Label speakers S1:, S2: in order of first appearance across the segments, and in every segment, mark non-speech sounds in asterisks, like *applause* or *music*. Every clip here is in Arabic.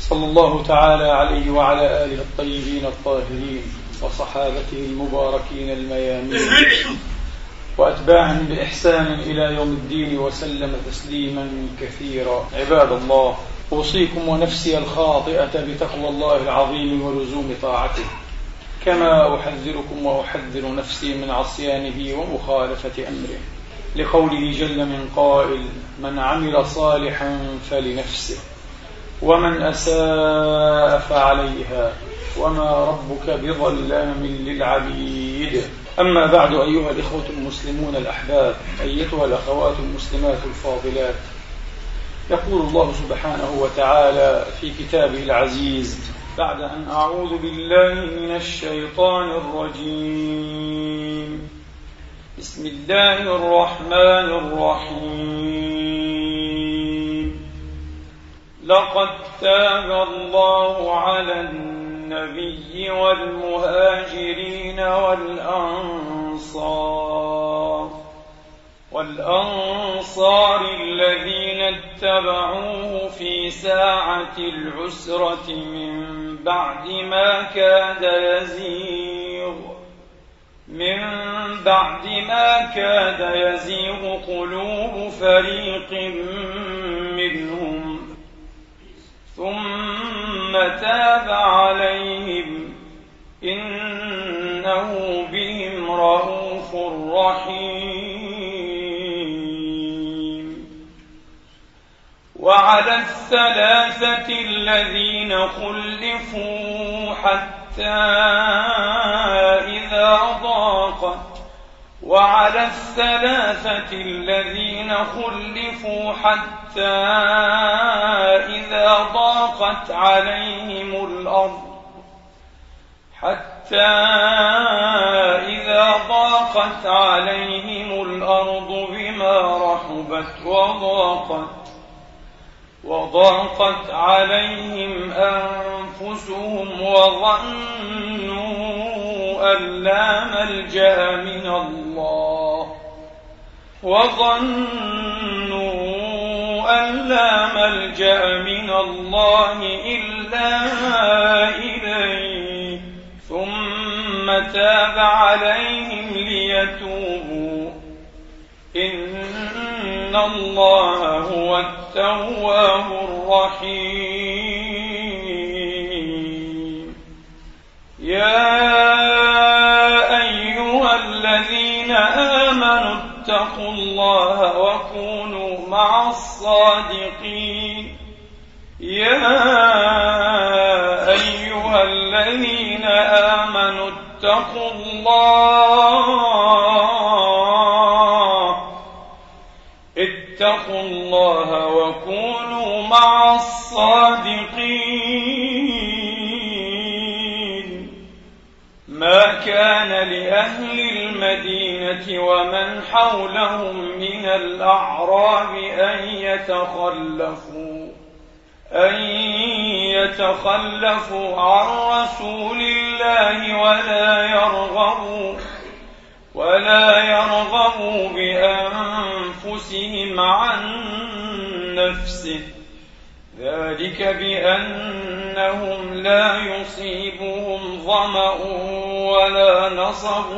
S1: صلى الله تعالى عليه وعلى آله الطيبين الطاهرين وصحابته المباركين الميامين. وأتباعهم بإحسان إلى يوم الدين وسلم تسليما كثيرا. عباد الله أوصيكم ونفسي الخاطئة بتقوى الله العظيم ولزوم طاعته. كما أحذركم وأحذر نفسي من عصيانه ومخالفة أمره. لقوله جل من قائل من عمل صالحا فلنفسه. ومن أساء فعليها وما ربك بظلام للعبيد. أما بعد أيها الإخوة المسلمون الأحباب أيتها الأخوات المسلمات الفاضلات يقول الله سبحانه وتعالى في كتابه العزيز بعد أن أعوذ بالله من الشيطان الرجيم. بسم الله الرحمن الرحيم. لقد تاب الله على النبي والمهاجرين والأنصار والأنصار الذين اتبعوه في ساعة العسرة من بعد ما كاد يزيغ من بعد ما كاد يزيغ قلوب فريق منهم. ثم تاب عليهم إنه بهم رؤوف رحيم. وعلى الثلاثة الذين خلفوا حتى إذا ضاقت وعلى الثلاثة الذين خلفوا حتى إذا ضاقت عليهم الأرض حتى إذا ضاقت عليهم الأرض بما رحبت وضاقت وضاقت عليهم أنفسهم وظنوا أن لا ملجأ من الله. وظنوا أن لا ملجأ من الله إلا إليه. ثم تاب عليهم ليتوبوا. إن الله هو التواب الرحيم. يا أيها الذين آمنوا اتقوا الله وكونوا مع الصادقين. يا أيها الذين آمنوا اتقوا الله اتقوا الله وكونوا مع الصادقين. كان لأهل المدينة ومن حولهم من الأعراب أن يتخلفوا أن يتخلفوا عن رسول الله ولا يرغبوا ولا يرغبوا بأنفسهم عن نفسه. ذلك بأنهم لا يصيبهم ظمأ ولا نصب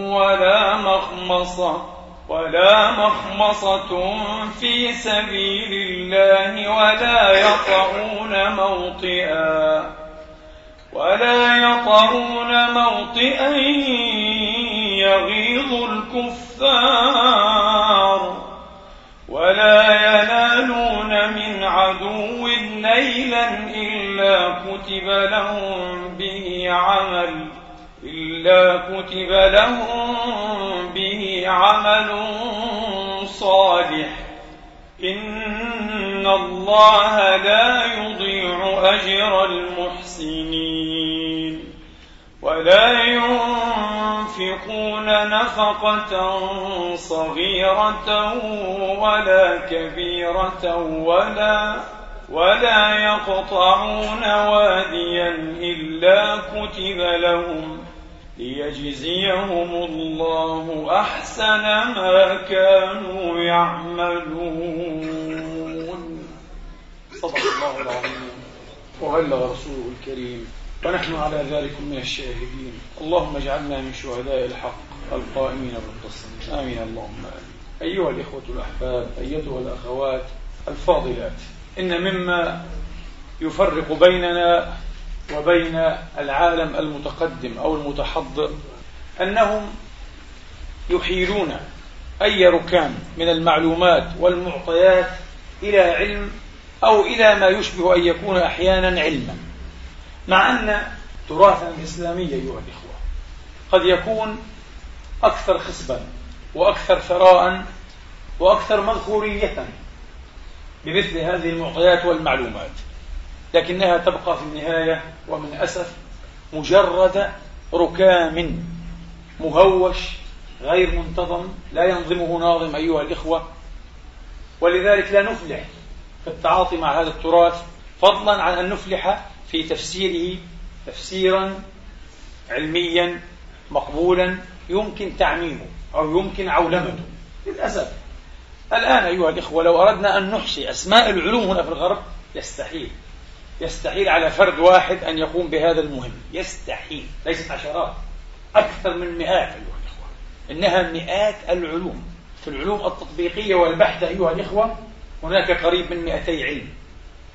S1: ولا مخمصة ولا مخمصة في سبيل الله ولا يطعون موطئا ولا يطعون موطئا يغيظ الكفار ولا ينالون من عدو نيلا إلا كتب لهم به عمل إلا كتب لهم به عمل صالح. إن الله لا يضيع أجر المحسنين. ولا ينفقون نفقة صغيرة ولا كبيرة ولا ولا يقطعون واديا إلا كتب لهم ليجزيهم الله أحسن ما كانوا يعملون. صدق الله العظيم. وبلغ رسوله الكريم ونحن على ذلك من الشاهدين. اللهم اجعلنا من شهداء الحق القائمين بالقسط آمين. اللهم آمين. أيها الإخوة الأحباب أيتها الأخوات الفاضلات إن مما يفرق بيننا وبين العالم المتقدم أو المتحضر أنهم يحيلون أي ركام من المعلومات والمعطيات إلى علم أو إلى ما يشبه أن يكون أحيانا علما مع أن تراثنا الإسلامي أيها الإخوة قد يكون أكثر خصبا وأكثر ثراء وأكثر مذكورية بمثل هذه المعطيات والمعلومات. لكنها تبقى في النهاية ومن أسف مجرد ركام مهوش غير منتظم لا ينظمه ناظم أيها الإخوة. ولذلك لا نفلح في التعاطي مع هذا التراث فضلا عن أن نفلح في تفسيره تفسيرا علميا مقبولا يمكن تعميمه أو يمكن عولمته. للأسف. الآن أيها الإخوة لو أردنا أن نحصي أسماء العلوم هنا في الغرب يستحيل. يستحيل على فرد واحد أن يقوم بهذا المهم. يستحيل. ليست عشرات. أكثر من مئات أيها الإخوة. إنها مئات العلوم. في العلوم التطبيقية والبحثة أيها الإخوة هناك قريب من 200 علم.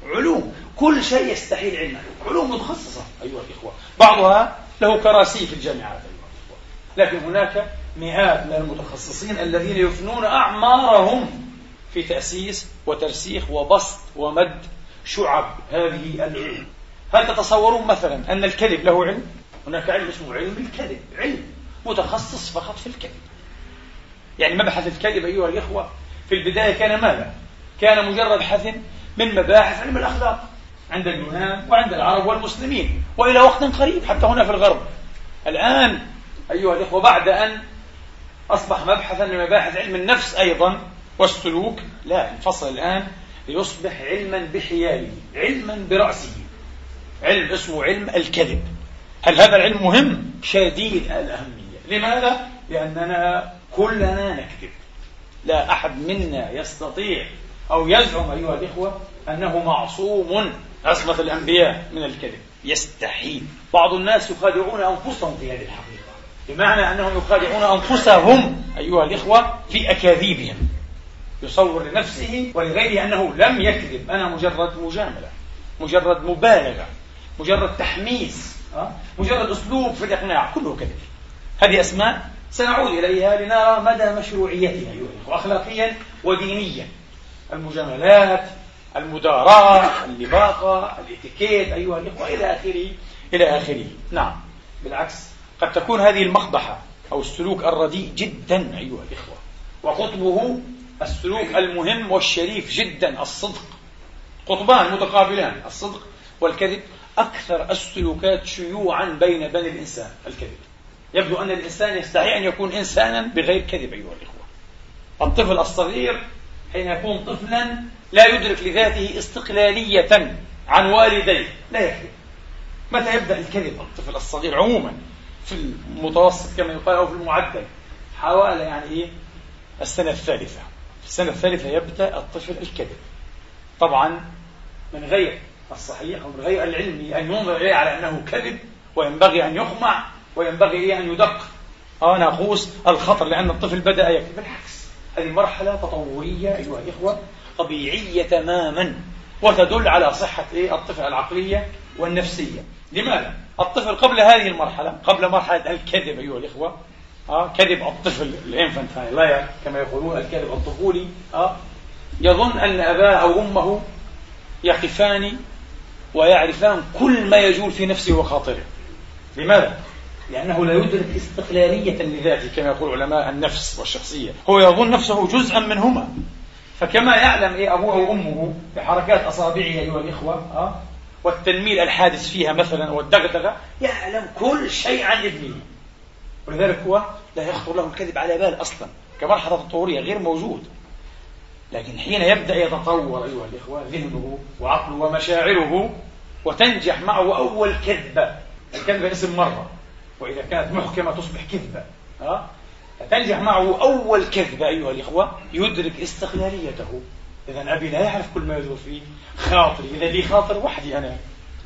S1: علوم. كل شيء يستحيل علما. علوم متخصصة أيها الإخوة. بعضها له كراسي في الجامعات أيها الإخوة. لكن هناك مئات من المتخصصين الذين يفنون أعمارهم في تأسيس وترسيخ وبسط ومد شعب هذه العلم هل تتصورون مثلا أن الكذب له علم؟ هناك علم اسمه علم الكذب علم متخصص فقط في الكذب يعني مبحث الكذب أيها الإخوة في البداية كان ماذا؟ كان مجرد بحث من مباحث علم الأخلاق عند اليونان وعند العرب والمسلمين وإلى وقت قريب حتى هنا في الغرب الآن أيها الإخوة بعد أن أصبح مبحثا من مباحث علم النفس أيضا والسلوك لا انفصل الآن ليصبح علما بحياله علما برأسه. علم اسمه علم الكذب. هل هذا العلم مهم؟ شديد الأهمية. لماذا؟ لأننا كلنا نكذب. لا أحد منا يستطيع أو يزعم أيها الإخوة أنه معصوم. عصمة الأنبياء من الكذب. يستحيل. بعض الناس يخادعون أنفسهم في هذه الحقيقة. بمعنى أنهم يخادعون أنفسهم أيها الإخوة في أكاذيبهم. يصور لنفسه ولغيره أنه لم يكذب. أنا مجرد مجاملة مجرد مبالغة مجرد تحميس مجرد أسلوب في الإقناع كله كذب. هذه أسماء سنعود إليها لنرى مدى مشروعيتها أيها الأخوة أخلاقيا ودينيا. المجاملات المداراة اللباقة الإتيكيت أيها الأخوة إلى آخره إلى آخره. نعم بالعكس قد تكون هذه المقبحة أو السلوك الرديء جدا أيها الإخوة وقطبه السلوك المهم والشريف جدا الصدق. قطبان متقابلان الصدق والكذب. أكثر السلوكات شيوعا بين بني الإنسان الكذب. يبدو أن الإنسان يستحي أن يكون إنسانا بغير كذب أيها الإخوة. الطفل الصغير حين يكون طفلا لا يدرك لذاته استقلالية عن والديه لا يكذب. متى يبدأ الكذب؟ الطفل الصغير عموما في المتوسط كما يقال أو في المعدل. حوالي يعني إيه؟ السنة الثالثة. في السنة الثالثة يبدأ الطفل الكذب طبعا من غير الصحيح ومن غير العلمي أن ينظر إليه على أنه كذب وينبغي أن يقمع وينبغي أن يدق. أو ناقوس الخطر لأن الطفل بدأ يكذب. بالعكس هذه مرحلة تطورية أيها الإخوة طبيعية تماما وتدل على صحة إيه؟ الطفل العقلية والنفسية. لماذا؟ الطفل قبل هذه المرحلة قبل مرحلة الكذب أيها الإخوة آه كذب الطفل الانفانتايل لا كما يقولون الكذب الطفولي آه يظن أن أباه أو أمه يقفان ويعرفان كل ما يجول في نفسه وخاطره لماذا؟ لأنه لا يدرك استقلالية لذاته كما يقول علماء النفس والشخصية هو يظن نفسه جزءا منهما فكما يعلم إيه أبوه وأمه بحركات أصابعه أيها الإخوة أه؟ والتنميل الحادث فيها مثلا والدغدغة يعلم كل شيء عن ابنه ولذلك هو لا يخطر له الكذب على بال أصلا كمرحلة تطورية غير موجود. لكن حين يبدأ يتطور أيها الإخوة ذهنه وعقله ومشاعره وتنجح معه أول كذبة الكذبة اسم مرة وإذا كانت محكمة تصبح كذبة. أه؟ تنجح معه أول كذبة أيها الإخوة يدرك استقلاليته. إذا أبي لا يعرف كل ما يدور في خاطري. إذا لي خاطر وحدي أنا.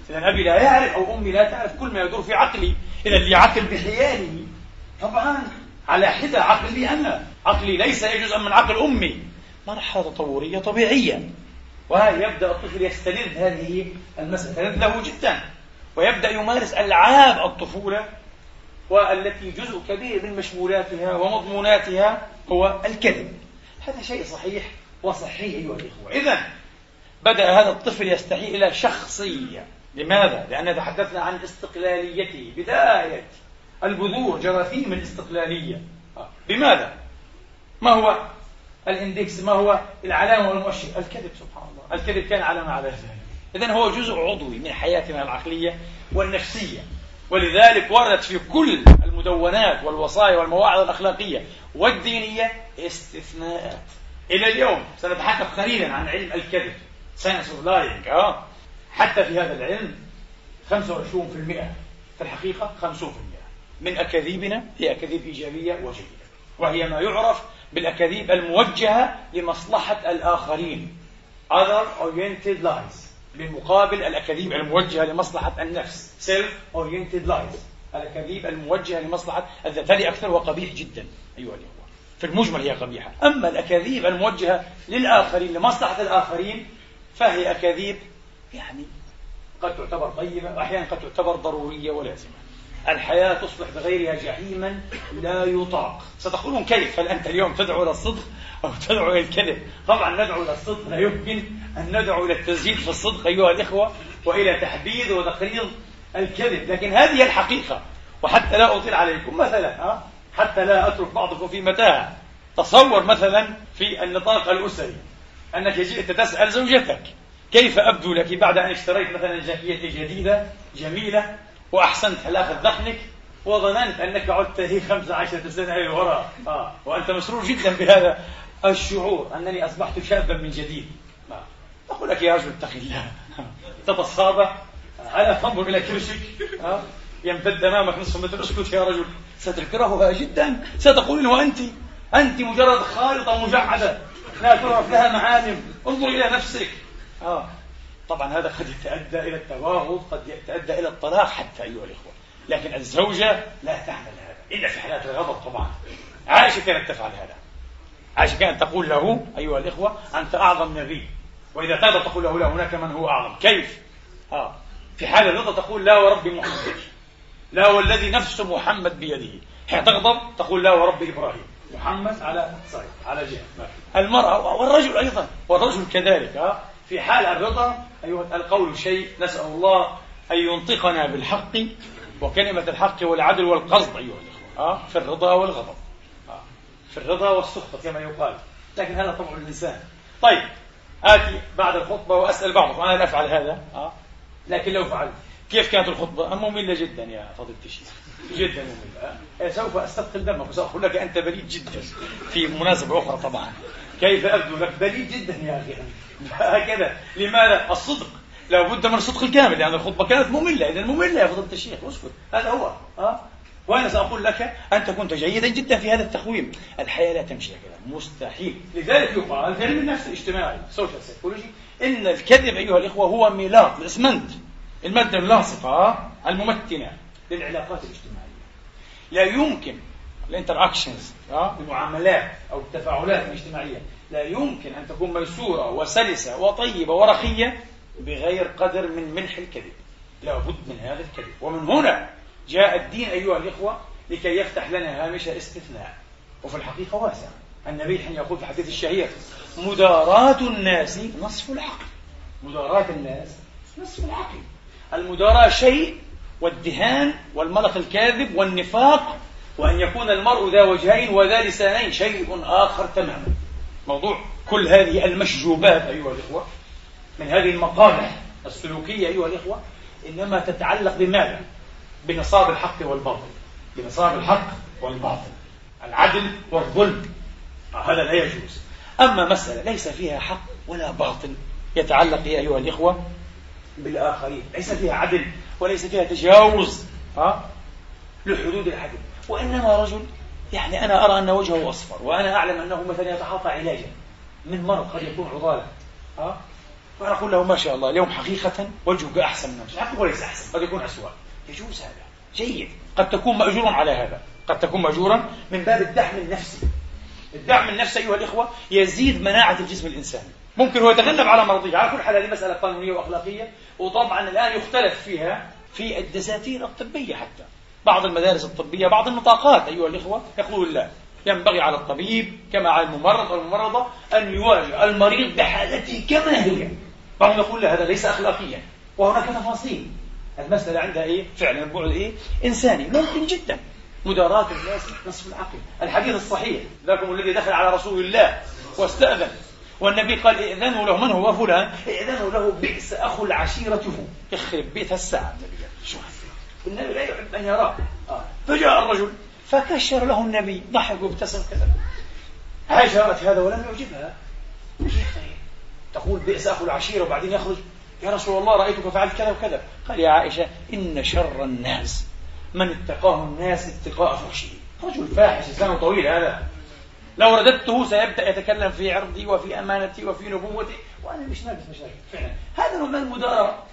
S1: إذا أبي لا يعرف أو أمي لا تعرف كل ما يدور في عقلي. إذا لي عقل بحياله. طبعا على حدة عقلي أنا. عقلي ليس جزءا من عقل أمي. مرحلة تطورية طبيعية. ويبدأ الطفل يستلذ هذه المسألة. له جدا. ويبدأ يمارس ألعاب الطفولة. والتي جزء كبير من مشمولاتها ومضموناتها هو الكذب هذا شيء صحيح وصحي أيها الإخوة. إذا بدأ هذا الطفل يستحي إلى شخصية. لماذا؟ لأننا تحدثنا عن استقلاليته. بداية البذور جراثيم الاستقلالية. بماذا؟ ما هو الإندكس؟ ما هو العلامة والمؤشر؟ الكذب سبحان الله. الكذب كان علامة على ذلك. إذن هو جزء عضوي من حياتنا العقلية والنفسية. ولذلك وردت في كل المدونات والوصايا والمواعظ الأخلاقية والدينية استثناءات. إلى اليوم سنتحدث قليلا عن علم الكذب. science of lying آه. حتى في هذا العلم 25% في الحقيقة 50% من أكاذيبنا هي أكاذيب إيجابية وجيدة. وهي ما يعرف بالأكاذيب الموجهة لمصلحة الآخرين. Other oriented lies. بالمقابل الأكاذيب الموجهة لمصلحة النفس. Self oriented lies. الأكاذيب الموجهة لمصلحة الذات. هذه أكثر وقبيح جدا أيها الإخوة. في المجمل هي قبيحة. أما الأكاذيب الموجهة للآخرين لمصلحة الآخرين فهي أكاذيب يعني قد تعتبر طيبة وأحيانا قد تعتبر ضرورية ولازمة الحياة تصبح بغيرها جحيما لا يطاق. ستقولون كيف؟ هل أنت اليوم تدعو إلى الصدق أو تدعو إلى الكذب؟ طبعا ندعو إلى الصدق لا يمكن أن ندعو إلى التزييد في الصدق أيها الإخوة وإلى تحبيذ وتقريض الكذب. لكن هذه الحقيقة وحتى لا أطيل عليكم مثلا حتى لا أترك بعضكم في متاهة. تصور مثلا في النطاق الأسري أنك جئت تسأل زوجتك كيف أبدو لك بعد أن اشتريت مثلا جاكية جديدة جميلة وأحسنت حلاقة ذقنك وظننت أنك عدت هي خمسة عشرة سنة الوراء آه. وأنت مسرور جدا بهذا الشعور أنني أصبحت شابا من جديد. آه. أقول لك يا رجل اتق الله. تتصابى ألا تنظر إلى كرشك. آه. يمتد أمامك نصف متر. اسكت يا رجل. ستكرهها جدا. ستقولين وأنت أنت. مجرد خارطة مجعدة. لا تعرف لها معالم. انظر إلى نفسك. آه. طبعا هذا قد يتأدى إلى التباغض قد يتأدى إلى الطلاق حتى أيها الإخوة. لكن الزوجة لا تعمل هذا إلا في حالات الغضب طبعا. عائشة كانت تفعل هذا؟ عائشة كانت تقول له أيها الإخوة أنت أعظم نبي. وإذا تغضب تقول له لا هناك من هو أعظم. كيف؟ آه. في حال الرضا تقول لا ورب محمد. لا والذي نفس محمد بيده. حين تغضب تقول لا ورب إبراهيم. محمد على صحيح على جهة. المرأة والرجل أيضا والرجل كذلك آه. في حال الرضا أيها القول شيء نسأل الله أن ينطقنا بالحق وكلمة الحق والعدل والقصد أيها الإخوة آه؟ في الرضا والغضب آه؟ في الرضا والسخط كما يقال لكن هذا طبع الإنسان طيب آتي بعد الخطبة وأسأل بعضكم أنا لا أفعل هذا آه؟ لكن لو فعلت كيف كانت الخطبة؟ مملة جدا يا فضيلة الشيخ جدا مملة آه؟ سوف أستثقل دمك وسأقول لك أنت بليد جدا في مناسبة أخرى طبعا كيف أبدو لك بليد جدا يا أخي *laughs* هكذا لماذا؟ الصدق. لا بد من الصدق الكامل لأن الخطبة كانت مملة إذا مملة يا فضيلة الشيخ اسكت. هذا هو أه؟ وأنا سأقول لك أنت كنت جيدا جدا في هذا التقويم الحياة لا تمشي هكذا. مستحيل. لذلك يقال في علم النفس الاجتماعي social psychology إن الكذب أيها الإخوة هو ميلاط الإسمنت. المادة اللاصقة الممتنة للعلاقات الاجتماعية. لا يمكن ال interactions المعاملات أو التفاعلات الاجتماعية لا يمكن أن تكون ميسورة وسلسة وطيبة ورخية بغير قدر من ملح الكذب. لا بد من هذا الكذب. ومن هنا جاء الدين أيها الإخوة لكي يفتح لنا هامش استثناء. وفي الحقيقة واسع. النبي حين يقول في الحديث الشهير مداراة الناس نصف العقل. مداراة الناس نصف العقل. المداراة شيء والدهان والملق الكاذب والنفاق وأن يكون المرء ذا وجهين وذا لسانين شيء آخر تماما. موضوع كل هذه المشجوبات أيها الإخوة من هذه المقامح السلوكية أيها الإخوة إنما تتعلق بماذا؟ بنصاب الحق والباطل. بنصاب الحق والباطل. العدل والظلم. هذا لا يجوز. أما مسألة ليس فيها حق ولا باطل يتعلق أيها الإخوة بالآخرين. ليس فيها عدل وليس فيها تجاوز ها لحدود العدل. وإنما رجل يعني أنا أرى أن وجهه أصفر. وأنا أعلم أنه مثلا يتعاطى علاجا. من مرض قد يكون عضالا. ها؟ فأنا أقول له ما شاء الله اليوم حقيقة وجهك أحسن من حقيقة وليس أحسن قد يكون أسوأ. يجوز هذا. جيد. قد تكون مأجورا على هذا. قد تكون مأجورا من باب الدعم النفسي. الدعم النفسي أيها الإخوة يزيد مناعة الجسم الإنساني. ممكن هو يتغلب على مرضيه على كل حال هذه مسألة قانونية وأخلاقية وطبعا الآن يختلف فيها في الدساتير الطبية حتى. بعض المدارس الطبية بعض النطاقات أيها الإخوة يقول لا ينبغي على الطبيب كما على الممرض أو الممرضة أن يواجه المريض بحالته كما هي. بعضهم يقول لا هذا ليس أخلاقيا وهناك تفاصيل. المسألة عندها إيه؟ فعلا بعد إيه؟ إنساني ممكن جدا. مداراة الناس نصف العقل. الحديث الصحيح ذاكم الذي دخل على رسول الله واستأذن والنبي قال ائذنوا له من هو فلان؟ ائذنوا له بئس أخو العشيرة يخرب بيت الساعة. النبي شو النبي لا يحب أن يراه. فجاء الرجل فكشر له النبي. ضحك وابتسم كذا. عاشرت هذا ولم يعجبها. تقول بئس أخو العشيرة وبعدين يخرج. يا رسول الله رأيتك فعلت كذا وكذا. قال يا عائشة إن شر الناس. من اتقاه الناس اتقاء فحشه رجل فاحش لسانه طويل هذا. لو رددته سيبدأ يتكلم في عرضي وفي أمانتي وفي نبوتي. وأنا مش ناقص مشاكل. فعلا. هذا من المدارة.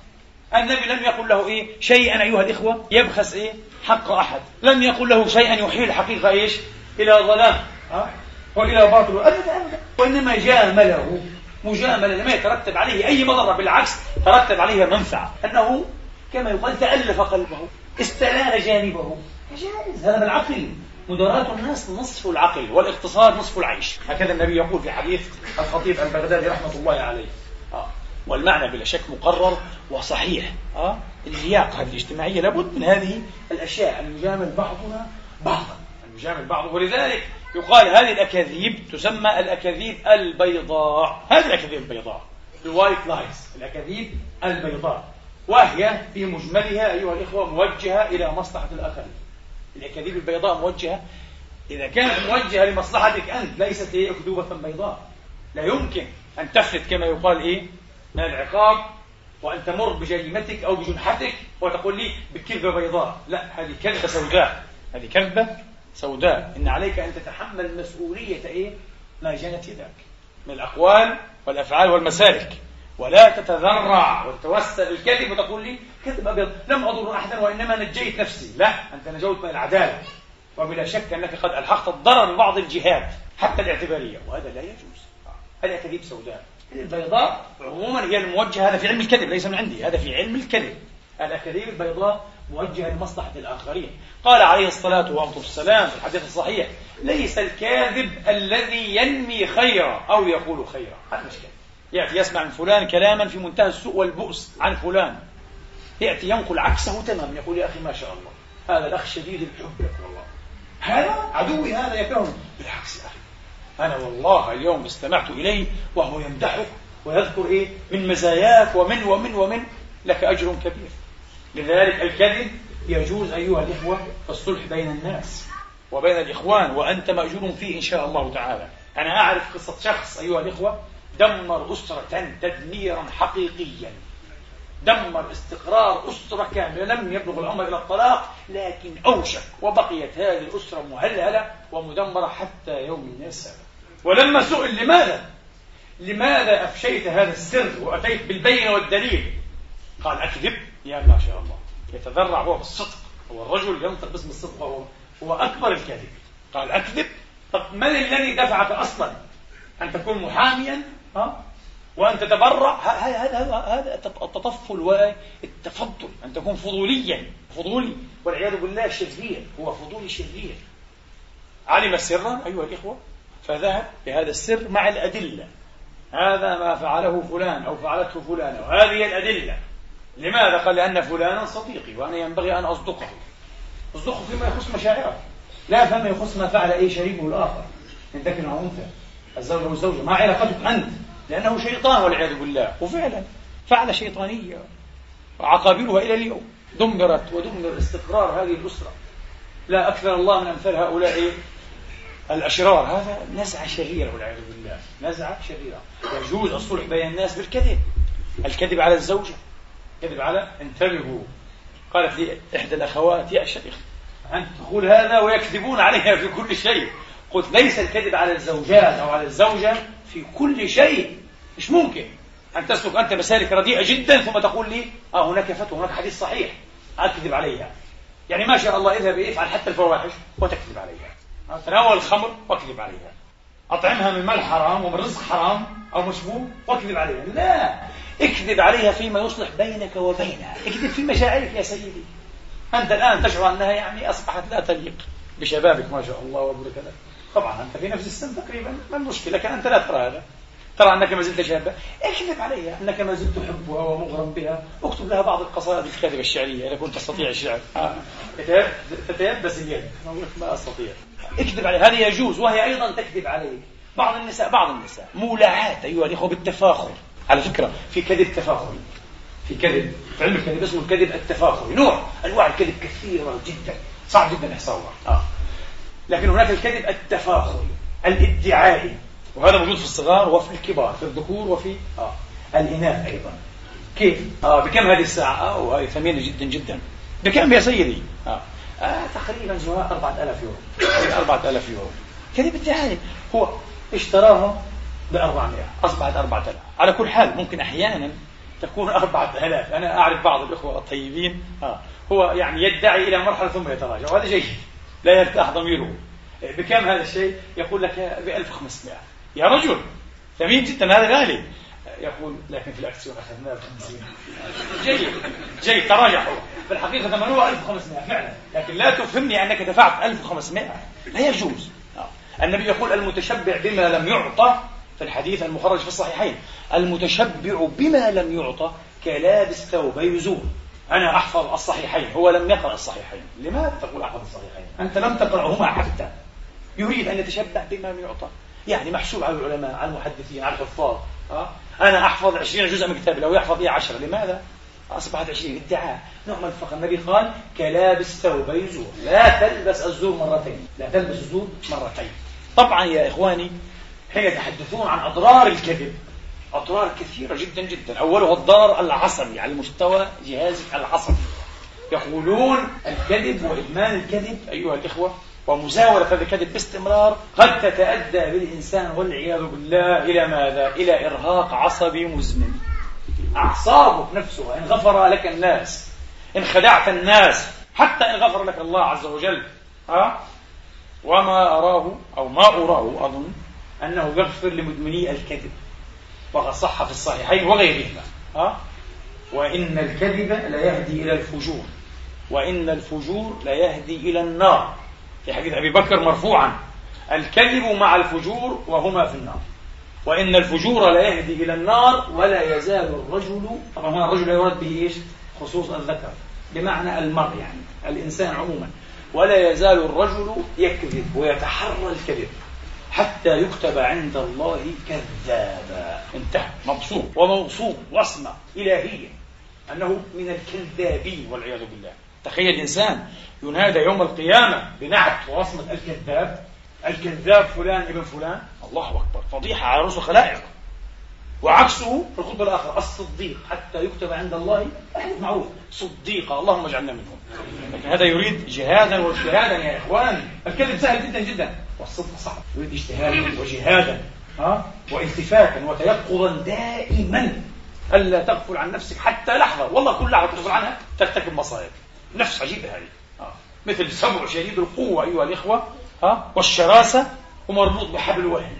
S1: النبي لم يقل له إيه؟ شيئا أيها الإخوة يبخس إيه؟ حق أحد. لم يقل له شيئا يحيل الحقيقة إيش؟ إلى ظلام. ها؟ وإلى باطل. أبدا أبدا وإنما جامله مجاملة لما يترتب عليه أي مضرة بالعكس ترتب عليها منفعة. أنه كما يقال تألف قلبه استلان جانبه. جائز. هذا بالعقل. مداراة الناس نصف العقل والاقتصاد نصف العيش. هكذا النبي يقول في حديث الخطيب البغدادي رحمة الله عليه. والمعنى بلا شك مقرر وصحيح. اللياقة هذه الاجتماعية لابد من هذه الأشياء. أن يجامل بعضنا بعضا. أن يجامل بعض. ولذلك يقال هذه الأكاذيب تسمى الأكاذيب البيضاء. هذه الأكاذيب البيضاء. ال white lies الأكاذيب البيضاء. وهي في مجملها أيها الإخوة موجهة إلى مصلحة الآخرين. الأكاذيب البيضاء موجهة. إذا كانت موجهة لمصلحتك أنت ليست هي أكذوبة بيضاء. لا يمكن أن تفلت كما يقال إيه؟ من العقاب وأن تمر بجريمتك أو بجنحتك وتقول لي بكذبة بيضاء. لا هذه كذبة سوداء. هذه كذبة سوداء. إن عليك أن تتحمل مسؤولية إيه؟ ما جنت يداك. من الأقوال والأفعال والمسالك. ولا تتذرع وتتوسل الكذب وتقول لي كذب أبيض لم أضر أحدا وإنما نجيت نفسي. لا أنت نجوت من العدالة. وبلا شك أنك قد ألحقت الضرر ببعض الجهات حتى الاعتبارية. وهذا لا يجوز. هذه أكاذيب سوداء. البيضاء عموما هي الموجهة هذا في علم الكذب ليس من عندي هذا في علم الكذب. الأكاذيب البيضاء موجهة لمصلحة الآخرين. قال عليه الصلاة والسلام في الحديث الصحيح ليس الكاذب الذي ينمي خيرا أو يقول خيرا. هذا يأتي يسمع من فلان كلاما في منتهى السوء والبؤس عن فلان. يأتي ينقل عكسه تماما يقول يا أخي ما شاء الله هذا الأخ شديد الحب لك والله هذا عدوي هذا يكره بالعكس يا أخي. أنا والله اليوم استمعت إليه وهو يمدحك ويذكر إيه؟ من مزاياك ومن ومن ومن لك أجر كبير. لذلك الكذب يجوز أيها الإخوة في الصلح بين الناس وبين الإخوان وأنت مأجور فيه إن شاء الله تعالى. أنا أعرف قصة شخص أيها الإخوة دمر أسرة تدميرا حقيقيا. دمر استقرار أسرة كاملة لم يبلغ الأمر إلى الطلاق لكن أوشك وبقيت هذه الأسرة مهلهلة ومدمرة حتى يوم الناس. ولما سئل لماذا؟ لماذا أفشيت هذا السر وأتيت بالبينة والدليل؟ قال أكذب؟ يا ما شاء الله. يتذرع هو بالصدق. هو الرجل ينطق باسم الصدق وهو هو أكبر الكذب قال أكذب؟ طب من الذي دفعك أصلا؟ أن تكون محاميا؟ ها؟ وأن تتبرع؟ هذا هذا هذا التطفل والتفضل. أن تكون فضوليا. فضولي. والعياذ بالله شرير. هو فضولي شرير. علم سرا أيها الإخوة؟ فذهب بهذا السر مع الأدلة. هذا ما فعله فلان أو فعلته فلان وهذه الأدلة. لماذا؟ قال لأن فلانا صديقي وأنا ينبغي أن أصدقه. أصدقه فيما يخص مشاعره. لا فيما يخص ما فعل أي شريكه الآخر من ذكر أو أنثى. الزوج والزوجة ما علاقتك أنت. لأنه شيطان والعياذ بالله. وفعلا. فعل شيطانية. وعقابلها إلى اليوم. دمرت ودمر استقرار هذه الأسرة. لا أكثر الله من أمثال هؤلاء الأشرار هذا نزعة شريرة والعياذ بالله. نزعة شريرة يجوز الصلح بين الناس بالكذب. الكذب على الزوجة. الكذب على انتبهوا. قالت لي إحدى الأخوات يا شيخ أنت تقول هذا ويكذبون عليها في كل شيء. قلت ليس الكذب على الزوجات أو على الزوجة في كل شيء. مش ممكن. أن تسلك أنت مسالك رديئة جدا ثم تقول لي آه هناك فتوى هناك حديث صحيح. أكذب عليها. يعني ما شاء الله اذهب افعل حتى الفواحش وتكذب عليها. تناول الخمر وأكذب عليها. أطعمها من مال حرام ومن رزق حرام أو مشبوه وأكذب عليها. لا اكذب عليها فيما يصلح بينك وبينها. اكذب في مشاعرك يا سيدي. أنت الآن تشعر أنها يعني أصبحت لا تليق بشبابك ما شاء الله وبركة لك طبعا أنت في نفس السن تقريبا ما المشكلة لكن أنت لا ترى هذا. ترى أنك ما زلت شابة. اكذب عليها أنك ما زلت تحبها ومغرم بها. اكتب لها بعض القصائد الكاذبة الشعرية إذا كنت تستطيع الشعر. آه. تتيبس اليد. ما أستطيع. اكذب عليها هذه يجوز وهي أيضا تكذب عليك. بعض النساء بعض النساء مولعات أيها الإخوة بالتفاخر. على فكرة في كذب تفاخري. في كذب. في علم الكذب اسمه الكذب التفاخري. نوع أنواع الكذب كثيرة جدا. صعب جدا إحصاؤها آه. لكن هناك الكذب التفاخري الادعائي وهذا موجود في الصغار وفي الكبار في الذكور وفي آه. الإناث أيضا كيف؟ آه بكم هذه الساعة؟ آه وهي ثمينة جدا جدا بكم يا سيدي؟ آه. آه تقريبا زواء 4000 يورو 4000 يورو كذب ادعائي هو اشتراها ب 400 أصبحت 4000 على كل حال ممكن أحيانا تكون 4000 أنا أعرف بعض الإخوة الطيبين آه. هو يعني يدعي إلى مرحلة ثم يتراجع وهذا جيد لا يرتاح ضميره بكم هذا الشيء؟ يقول لك ب 1500 يا رجل ثمين جدا هذا غالي يقول لكن في الاكسيون اخذناه ب 50 جيد جيد تراجع هو في الحقيقة ثمنه 1500 فعلا. لكن لا تفهمني أنك دفعت 1500 لا يجوز. آه. النبي يقول المتشبع بما لم يعطى في الحديث المخرج في الصحيحين. المتشبع بما لم يعطى كلابس ثوبي زور أنا أحفظ الصحيحين هو لم يقرأ الصحيحين. لماذا تقول أحفظ الصحيحين؟ أنت لم تقرأهما حتى. يريد أن يتشبع بما لم يعطى يعني محسوب على العلماء على المحدثين على الحفاظ أه؟ أنا أحفظ عشرين جزء من كتاب لو يحفظ إيه عشرة لماذا؟ أصبحت عشرين ادعاء. نوع من الفقر النبي قال كلابس ثوبي زور لا تلبس الزور مرتين لا تلبس الزور مرتين. طبعا يا إخواني حين يتحدثون عن أضرار الكذب أضرار كثيرة جدا جدا. أولها الضرر العصبي على مستوى جهازك العصبي يقولون الكذب وإدمان الكذب أيها الإخوة ومزاولة هذا الكذب باستمرار قد تتأدى بالإنسان والعياذ بالله إلى ماذا؟ إلى إرهاق عصبي مزمن أعصابك نفسها إن غفر لك الناس إن خدعت الناس حتى إن غفر لك الله عز وجل ها؟ وما أراه أو ما أراه أظن أنه يغفر لمدمني الكذب وقد صح في الصحيحين وغيرهما ها؟ وإن الكذب لا يهدي إلى الفجور وإن الفجور لا يهدي إلى النار في حديث أبي بكر مرفوعا. الكذب مع الفجور وهما في النار. وإن الفجور لا يهدي إلى النار ولا يزال الرجل طبعا هنا الرجل يراد به إيش؟ خصوص الذكر. بمعنى المرء يعني الإنسان عموما. ولا يزال الرجل يكذب ويتحرى الكذب حتى يكتب عند الله كذابا. انتهى. مبسوط. وموصوف وصمة. إلهية. أنه من الكذابين والعياذ بالله. تخيل إنسان ينادى يوم القيامة بنعت ووصمة الكذاب الكذاب فلان ابن فلان. الله أكبر. فضيحة على رؤوس الخلائق وعكسه في الخطبة الآخرة الصديق حتى يكتب عند الله معروف. صديقة اللهم اجعلنا منهم. لكن هذا يريد جهادا واجتهادا يا إخوان. الكذب سهل جدا جدا. والصدق صعب. يريد اجتهادا وجهادا ها؟ والتفاتا وتيقظا دائما. ألا تغفل عن نفسك حتى لحظة. والله كل لحظة تغفل عنها ترتكب مصائب. نفس عجيبة هذه. مثل سمع شديد القوة أيها الإخوة ها والشراسة ومربوط بحبل الوهن.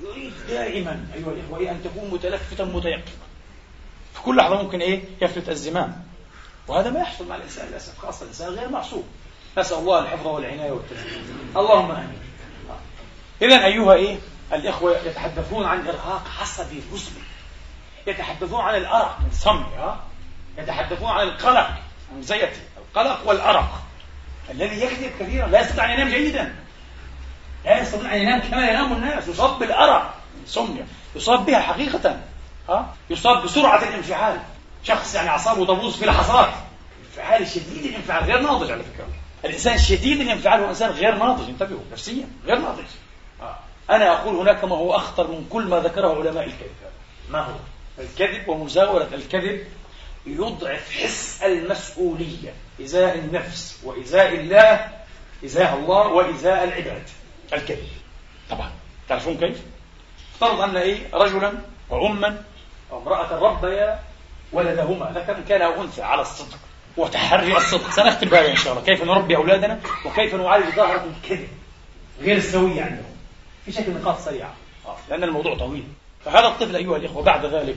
S1: يريد دائما أيها الإخوة إيه أن تكون متلفتا متيقظا في كل لحظة ممكن إيه يفلت الزمام. وهذا ما يحصل مع الإنسان للأسف خاصة الإنسان غير معصوم. نسأل الله الحفظ والعناية والتسليم اللهم آمين. إذا أيها إيه الإخوة يتحدثون عن إرهاق عصبي مزمن يتحدثون عن الأرق الصمي يتحدثون عن القلق زيتي القلق والأرق. الذي يكذب كثيرا لا يستطيع أن ينام جيدا. لا يستطيع أن ينام كما ينام الناس. يصاب بالأرق السمنة يصاب بها حقيقة. ها؟ يصاب بسرعة الانفعال. شخص يعني أعصابه تبوظ في لحظات. انفعال شديد الانفعال غير ناضج على فكرة. الإنسان شديد الانفعال هو إنسان غير ناضج. انتبهوا نفسيا غير ناضج. أنا أقول هناك ما هو أخطر من كل ما ذكره علماء الكذب. ما هو؟ الكذب ومزاولة الكذب يضعف حس المسؤولية. إزاء النفس وإزاء الله إزاء الله وإزاء العباد الكذب طبعا. تعرفون كيف؟ افترض أن إيه؟ رجلا وأما أو امرأة ربيا ولدهما ذكر كان أو أنثى على الصدق وتحري الصدق. سنختم بهذا إن شاء الله. كيف نربي أولادنا وكيف نعالج ظاهرة الكذب غير السوية عندهم؟ في شكل نقاط سريعة. آه، لأن الموضوع طويل. فهذا الطفل أيها الإخوة بعد ذلك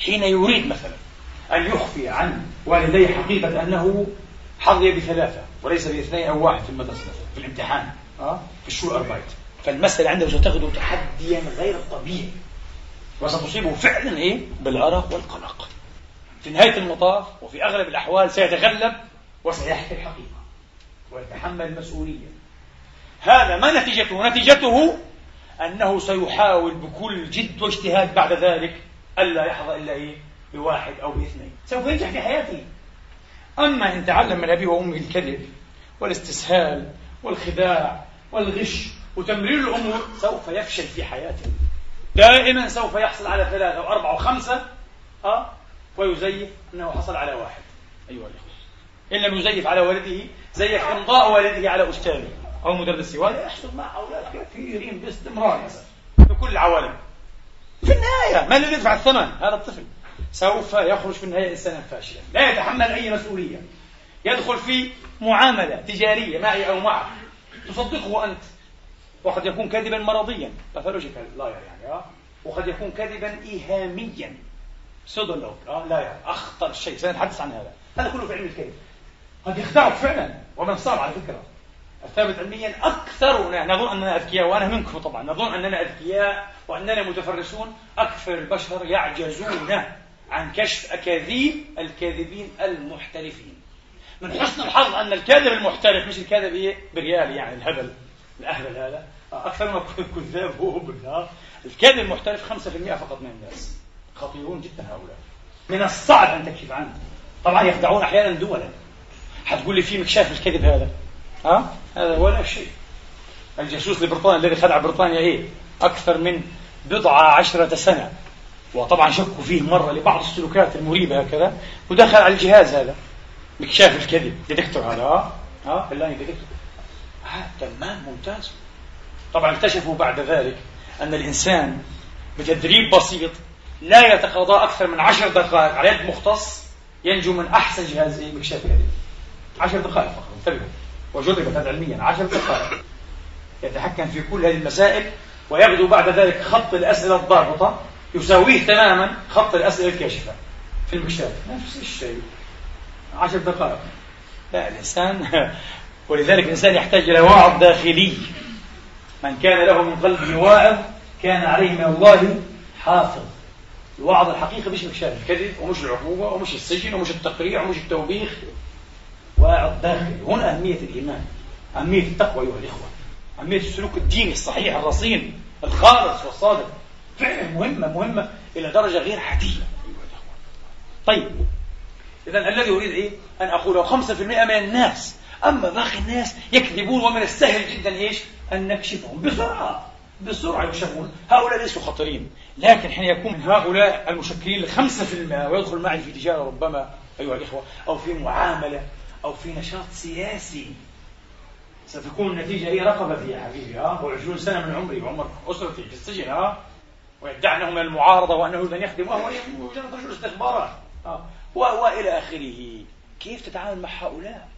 S1: حين يريد مثلا أن يخفي عن والديه حقيقة أنه حظي بثلاثة وليس باثنين أو واحد في المدرسة في الامتحان أه؟ في الشو أربعة فالمسألة عنده ستغدو تحديا غير طبيعي وستصيبه فعلا إيه؟ بالأرق والقلق في نهاية المطاف وفي أغلب الأحوال سيتغلب وسيحكي الحقيقة ويتحمل المسؤولية هذا ما نتيجته نتيجته أنه سيحاول بكل جد واجتهاد بعد ذلك ألا يحظى إلا إيه؟ بواحد أو باثنين. سوف ينجح في حياته. أما إن تعلم من أبيه وأمه الكذب والاستسهال والخداع والغش وتمرير الأمور سوف يفشل في حياته. دائما سوف يحصل على ثلاثة وأربعة وخمسة أه؟ ويزيف أنه حصل على واحد. أيها الأخوة. إن لم يزيف على والده زيف إمضاء والده على أستاذه أو مدرسه وهذا يحصل مع أولاد كثيرين باستمرار. في كل العوالم. في النهاية من الذي يدفع الثمن؟ هذا الطفل. سوف يخرج في النهاية إنسانا فاشلا. لا يتحمل أي مسؤولية. يدخل في معاملة تجارية معي أو معك. تصدقه أنت. وقد يكون كذبا مرضيا. pathological liar يعني آه؟ وقد يكون كذبا إيهاميا. pseudologue آه. liar أخطر شيء. سنتحدث عن هذا. هذا كله في علم الكذب. قد يخدعك فعلا. ومن صار على فكرة. الثابت علميا أكثرنا. نظن أننا أذكياء وأنا منكم طبعا. نظن أننا أذكياء وأننا متفرسون. أكثر البشر يعجزون. عن كشف أكاذيب الكاذبين المحترفين. من حسن الحظ أن الكاذب المحترف مش الكاذب إيه؟ بريال يعني الهبل الأهبل هذا. أكثر ما كذاب هو بالله الكاذب المحترف 5% فقط من الناس. خطيرون جدا هؤلاء. من الصعب أن تكشف عنه. طبعا يخدعون أحيانا دولا. حتقول لي في مكشاف الكذب هذا؟ ها؟ هذا ولا شيء. الجاسوس لبريطانيا الذي خدع بريطانيا إيه؟ أكثر من بضع عشرة سنة. وطبعا شكوا فيه مرة لبعض السلوكات المريبة هكذا ودخل على الجهاز هذا. مكشاف الكذب. detector هذا ها؟ ها؟ ال lie detector. تمام ممتاز. طبعا اكتشفوا بعد ذلك أن الإنسان بتدريب بسيط لا يتقاضى أكثر من عشر دقائق على يد مختص ينجو من أحسن جهاز مكشاف الكذب عشر دقائق فقط. انتبهوا. وجربت هذا علميا. عشر دقائق. يتحكم في كل هذه المسائل ويغدو بعد ذلك خط الأسئلة الضابطة. يساويه تماما خط الأسئلة الكاشفة في المكشاف نفس الشيء. عشر دقائق. لا الإنسان *laughs* ولذلك الإنسان يحتاج إلى واعظ داخلي. من كان له من قلبه واعظ كان عليه من الله حافظ. الوعظ الحقيقي مش مكشاف الكذب ومش العقوبة ومش السجن ومش التقريع ومش التوبيخ. واعظ داخلي. هنا أهمية الإيمان. أهمية التقوى أيها الإخوة. أهمية السلوك الديني الصحيح الرصين الخالص والصادق. فعلا مهمة مهمة إلى درجة غير عادية. طيب إذا الذي أريد إيه؟ أن أقول 5% من الناس. أما باقي الناس يكذبون ومن السهل جدا إيش؟ أن نكشفهم بسرعة بسرعة يكشفون. هؤلاء ليسوا خطرين لكن حين يكون من هؤلاء المشكلين لخمسة في المئة ويدخل معي في تجارة ربما أيها الإخوة أو في معاملة أو في نشاط سياسي ستكون النتيجة هي رقبتي يا حبيبي ها و20 سنة من عمري وعمر أسرتي في السجن ها ويدعي أنه من المعارضة وأنه يريد يخدم. وهو مجرد رجل استخبارات وإلى آخره. كيف تتعامل مع هؤلاء؟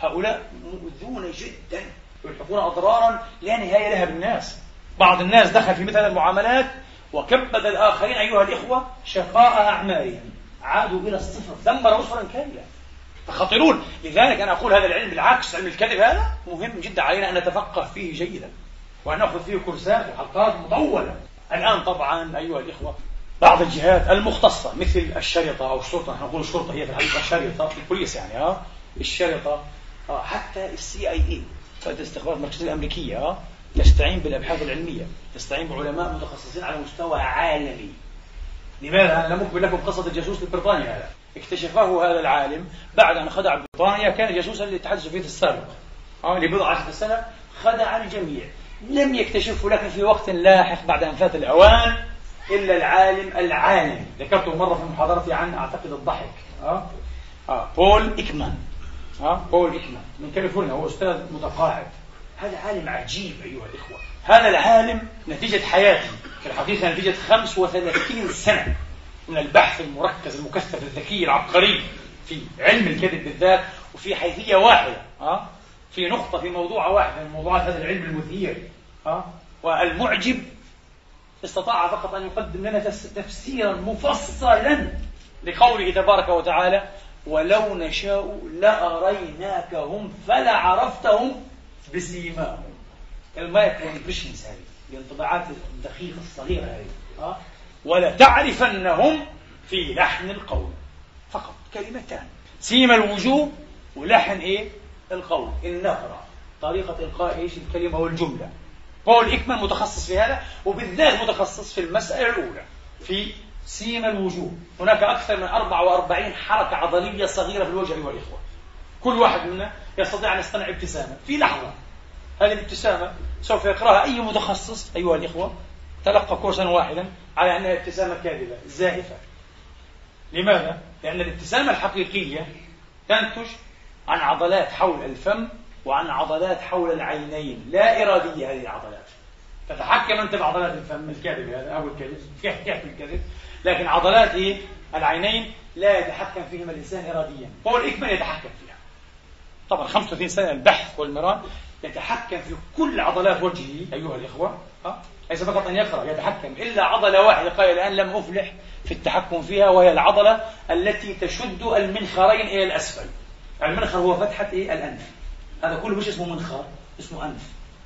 S1: هؤلاء مؤذون جدا. يلحقون أضرارا لا نهاية لها بالناس. بعض الناس دخل في مثل المعاملات وكبد الآخرين أيها الإخوة شقاء أعمالهم. عادوا إلى الصفر. دمر أسرا كاملة فخطرون لذلك أنا أقول هذا العلم بالعكس. علم الكذب هذا مهم جدا علينا أن نتفقه فيه جيدا. وأن نأخذ فيه كورسات وحلقات مطولة. الآن طبعا أيها الإخوة بعض الجهات المختصة مثل الشرطة أو الشرطة نحن نقول الشرطة هي في الحقيقة الشرطة البوليس يعني ها؟ الشرطة آه حتى ال CIA فائدة استخبارات المركزية الأمريكية تستعين بالأبحاث العلمية تستعين بعلماء متخصصين على مستوى عالمي. لماذا؟ أنا لم أخبر لكم قصة الجاسوس البريطاني هذا. اكتشفه هذا العالم بعد أن خدع بريطانيا كان جاسوسا للاتحاد السوفيتي السابق. لبضع عشرة سنة خدع الجميع. لم يكتشفه لكن في وقت لاحق بعد أن فات الأوان إلا العالم العالم ذكرته مرة في محاضرتي عن أعتقد الضحك آه؟ آه. بول إكمان آه؟ بول إكمان من كاليفورنيا هو أستاذ متقاعد هذا عالم عجيب أيها الإخوة هذا العالم نتيجة حياتي في الحقيقة نتيجة 35 سنة من البحث المركز المكثف الذكي العبقري في علم الكذب بالذات وفي حيثية واحدة أه؟ في نقطة في موضوع واحد من موضوعات هذا العلم المثير أه؟ والمعجب استطاع فقط أن يقدم لنا تفسيرا مفصلا لقوله تبارك وتعالى ولو نشاء لأريناكهم فلعرفتهم بسيماهم ال micro impressions هذه الانطباعات الدقيقة الصغيرة هذه أه؟ ولتعرفنهم في لحن القول فقط كلمتان سيم الوجوه ولحن إيه القول النقرة طريقة إلقاء إيش؟ الكلمة والجملة. بول إكمان متخصص في هذا وبالذات متخصص في المسألة الأولى في سيم الوجوه. هناك أكثر من 44 حركة عضلية صغيرة في الوجه والإخوة كل واحد منا يستطيع أن يصطنع ابتسامة في لحظة. هذه الابتسامة سوف يقرأها أي متخصص أيها الإخوة. تلقى كورسا واحدا على أنها ابتسامة كاذبة زائفة. لماذا؟ لأن الابتسامة الحقيقية تنتج عن عضلات حول الفم وعن عضلات حول العينين. لا إرادية هذه العضلات. تتحكم أنت بعضلات الفم. الكاذب هذا أو الكذب كيف الكذب لكن عضلات؟ العينين لا يتحكم فيهما الإنسان إراديا. هو الإكمال يتحكم فيها. طبعا 35 سنة البحث والمران يتحكم في كل عضلات وجهه. أيها الإخوة ها؟ ليس فقط أن يقرأ يتحكم. إلا عضلة واحدة. قال الآن لم أفلح في التحكم فيها وهي العضلة التي تشد المنخرين إلى الأسفل. المنخر هو فتحة إيه؟ الأنف. هذا كله مش اسمه منخر اسمه أنف.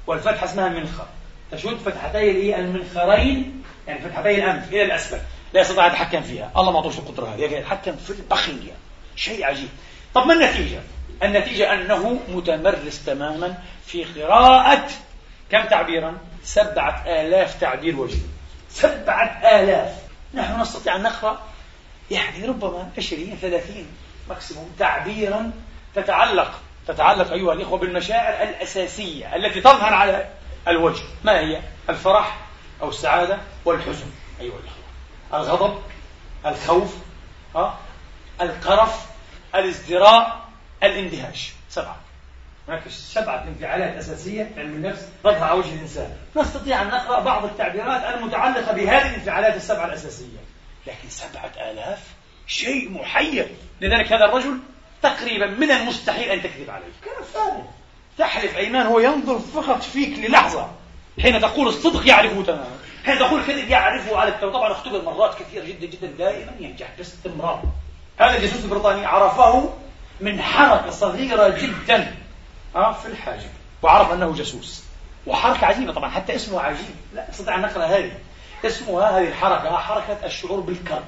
S1: والفتحة اسمها منخر تشد فتحتي إيه؟ المنخرين يعني فتحتي الأنف إلى الأسفل. لا يستطيع يتحكم فيها. الله ما أعطوش القدرة هذه. يتحكم في البقية شيء عجيب. طب ما النتيجة؟ النتيجة أنه متمرس تماما في قراءة كم تعبيرا؟ سبعة آلاف تعبير وجهي. سبعة آلاف. نحن نستطيع أن نقرأ يعني ربما عشرين ثلاثين. ماكسيموم تعبيرا تتعلق تتعلق أيها الإخوة بالمشاعر الأساسية التي تظهر على الوجه. ما هي؟ الفرح أو السعادة والحزن أيها الإخوة. الغضب الخوف ها؟ القرف الازدراء الاندهاش. سبعة. هناك سبعة انفعالات أساسية في علم النفس تظهر على وجه الإنسان. نستطيع أن نقرأ بعض التعبيرات المتعلقة بهذه الانفعالات السبعة الأساسية. لكن سبعة آلاف شيء محير لذلك هذا الرجل تقريبا من المستحيل أن تكذب عليه. كلام فارغ. تحلف أيمان هو ينظر فقط فيك للحظة. حين تقول الصدق يعرفه تماما. حين تقول الكذب يعرفه على التو طبعا اختبر مرات كثيرة جدا جدا دائما ينجح باستمرار. هذا الجاسوس البريطاني عرفه من حركة صغيرة جدا آه في الحاجب وعرف أنه جاسوس. وحركة عجيبة طبعا حتى اسمه عجيب. لا استطيع أن نقرأ هذه. اسمها هذه الحركة حركة الشعور بالكرب.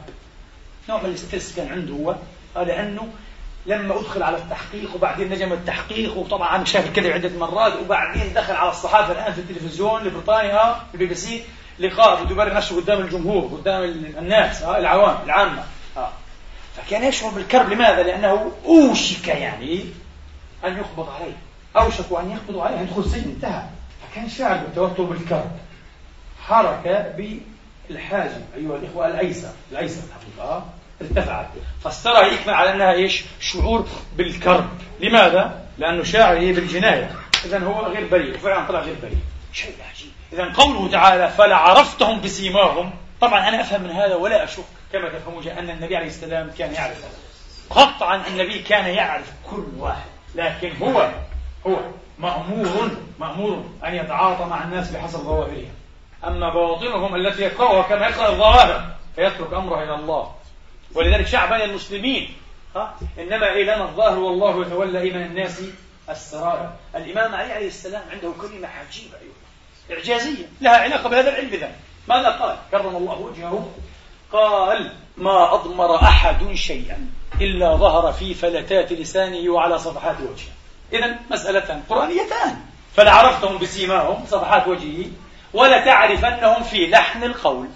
S1: نوع من ال stress كان عنده هو لأنه لما أدخل على التحقيق وبعدين نجم التحقيق وطبعا شاف الكذب عدة مرات وبعدين دخل على الصحافة الآن في التلفزيون لبريطانيا البي بي سي لقاء بده يبرر نفسه قدام الجمهور قدام الناس ها العوام العامة فكان يشعر بالكرب. لماذا؟ لأنه أوشك يعني أن يقبض عليه. أوشكوا أن يقبضوا عليه يدخل السجن انتهى. فكان شاعر بالتوتر بالكرب حركة بالحاجب أيها الإخوة الأيسر. الأيسر الحقيقة ارتفعت فسرها يكمل على أنها إيش؟ شعور بالكرب. لماذا؟ لأنه شاعر إيه؟ بالجناية. إذا هو غير بريء. وفعلا طلع غير بريء. شيء عجيب. إذا قوله تعالى فلعرفتهم بسيماهم. طبعا أنا أفهم من هذا ولا أشك. كما تفهمون أن النبي عليه السلام كان يعرف. قطعا النبي كان يعرف كل واحد. لكن هو هو مأمور مأمور أن يتعاطى مع الناس بحسب ظواهرهم. أما بواطنهم التي يقرأها كما يقرأ الظواهر فيترك أمره إلى الله. ولذلك شعب المسلمين؟ إنما إلينا الظاهر والله يتولى من الناس السرائر الإمام علي عليه السلام عنده كلمة عجيبة أيضا إعجازية لها علاقة بهذا العلم إذا ماذا قال؟ كرم الله وجهه. قال ما أضمر أحد شيئا إلا ظهر في فلتات لسانه وعلى صفحات وجهه. إذا مسألتان قرآنيتان. فلعرفتهم بسيماهم صفحات وجهه ولا تعرف أنهم في لحن القول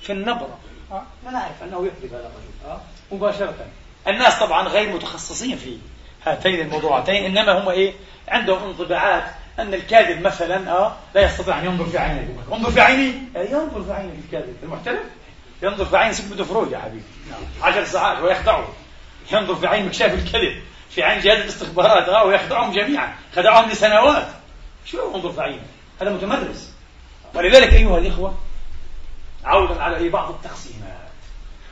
S1: في النبرة. أه؟ لا نعرف أنه يكذب هذا الرجل أه؟ مباشرة. الناس طبعا غير متخصصين في هاتين الموضوعتين إنما هم إيه؟ عندهم انطباعات أن الكاذب مثلا أه لا يستطيع أن ينظر في عينه انظر في عيني ينظر في عينه الكاذب. المحترف؟ ينظر في عين سيجموند فرويد يا حبيبي. عشر ساعات ويخدعه. ينظر في عين مكشاف الكذب في عين جهاز الاستخبارات آه ويخدعهم جميعا. خدعهم لسنوات. شو ينظر في عينه؟ هذا متمرس. ولذلك أيها الإخوة عودا على بعض التقسيمات.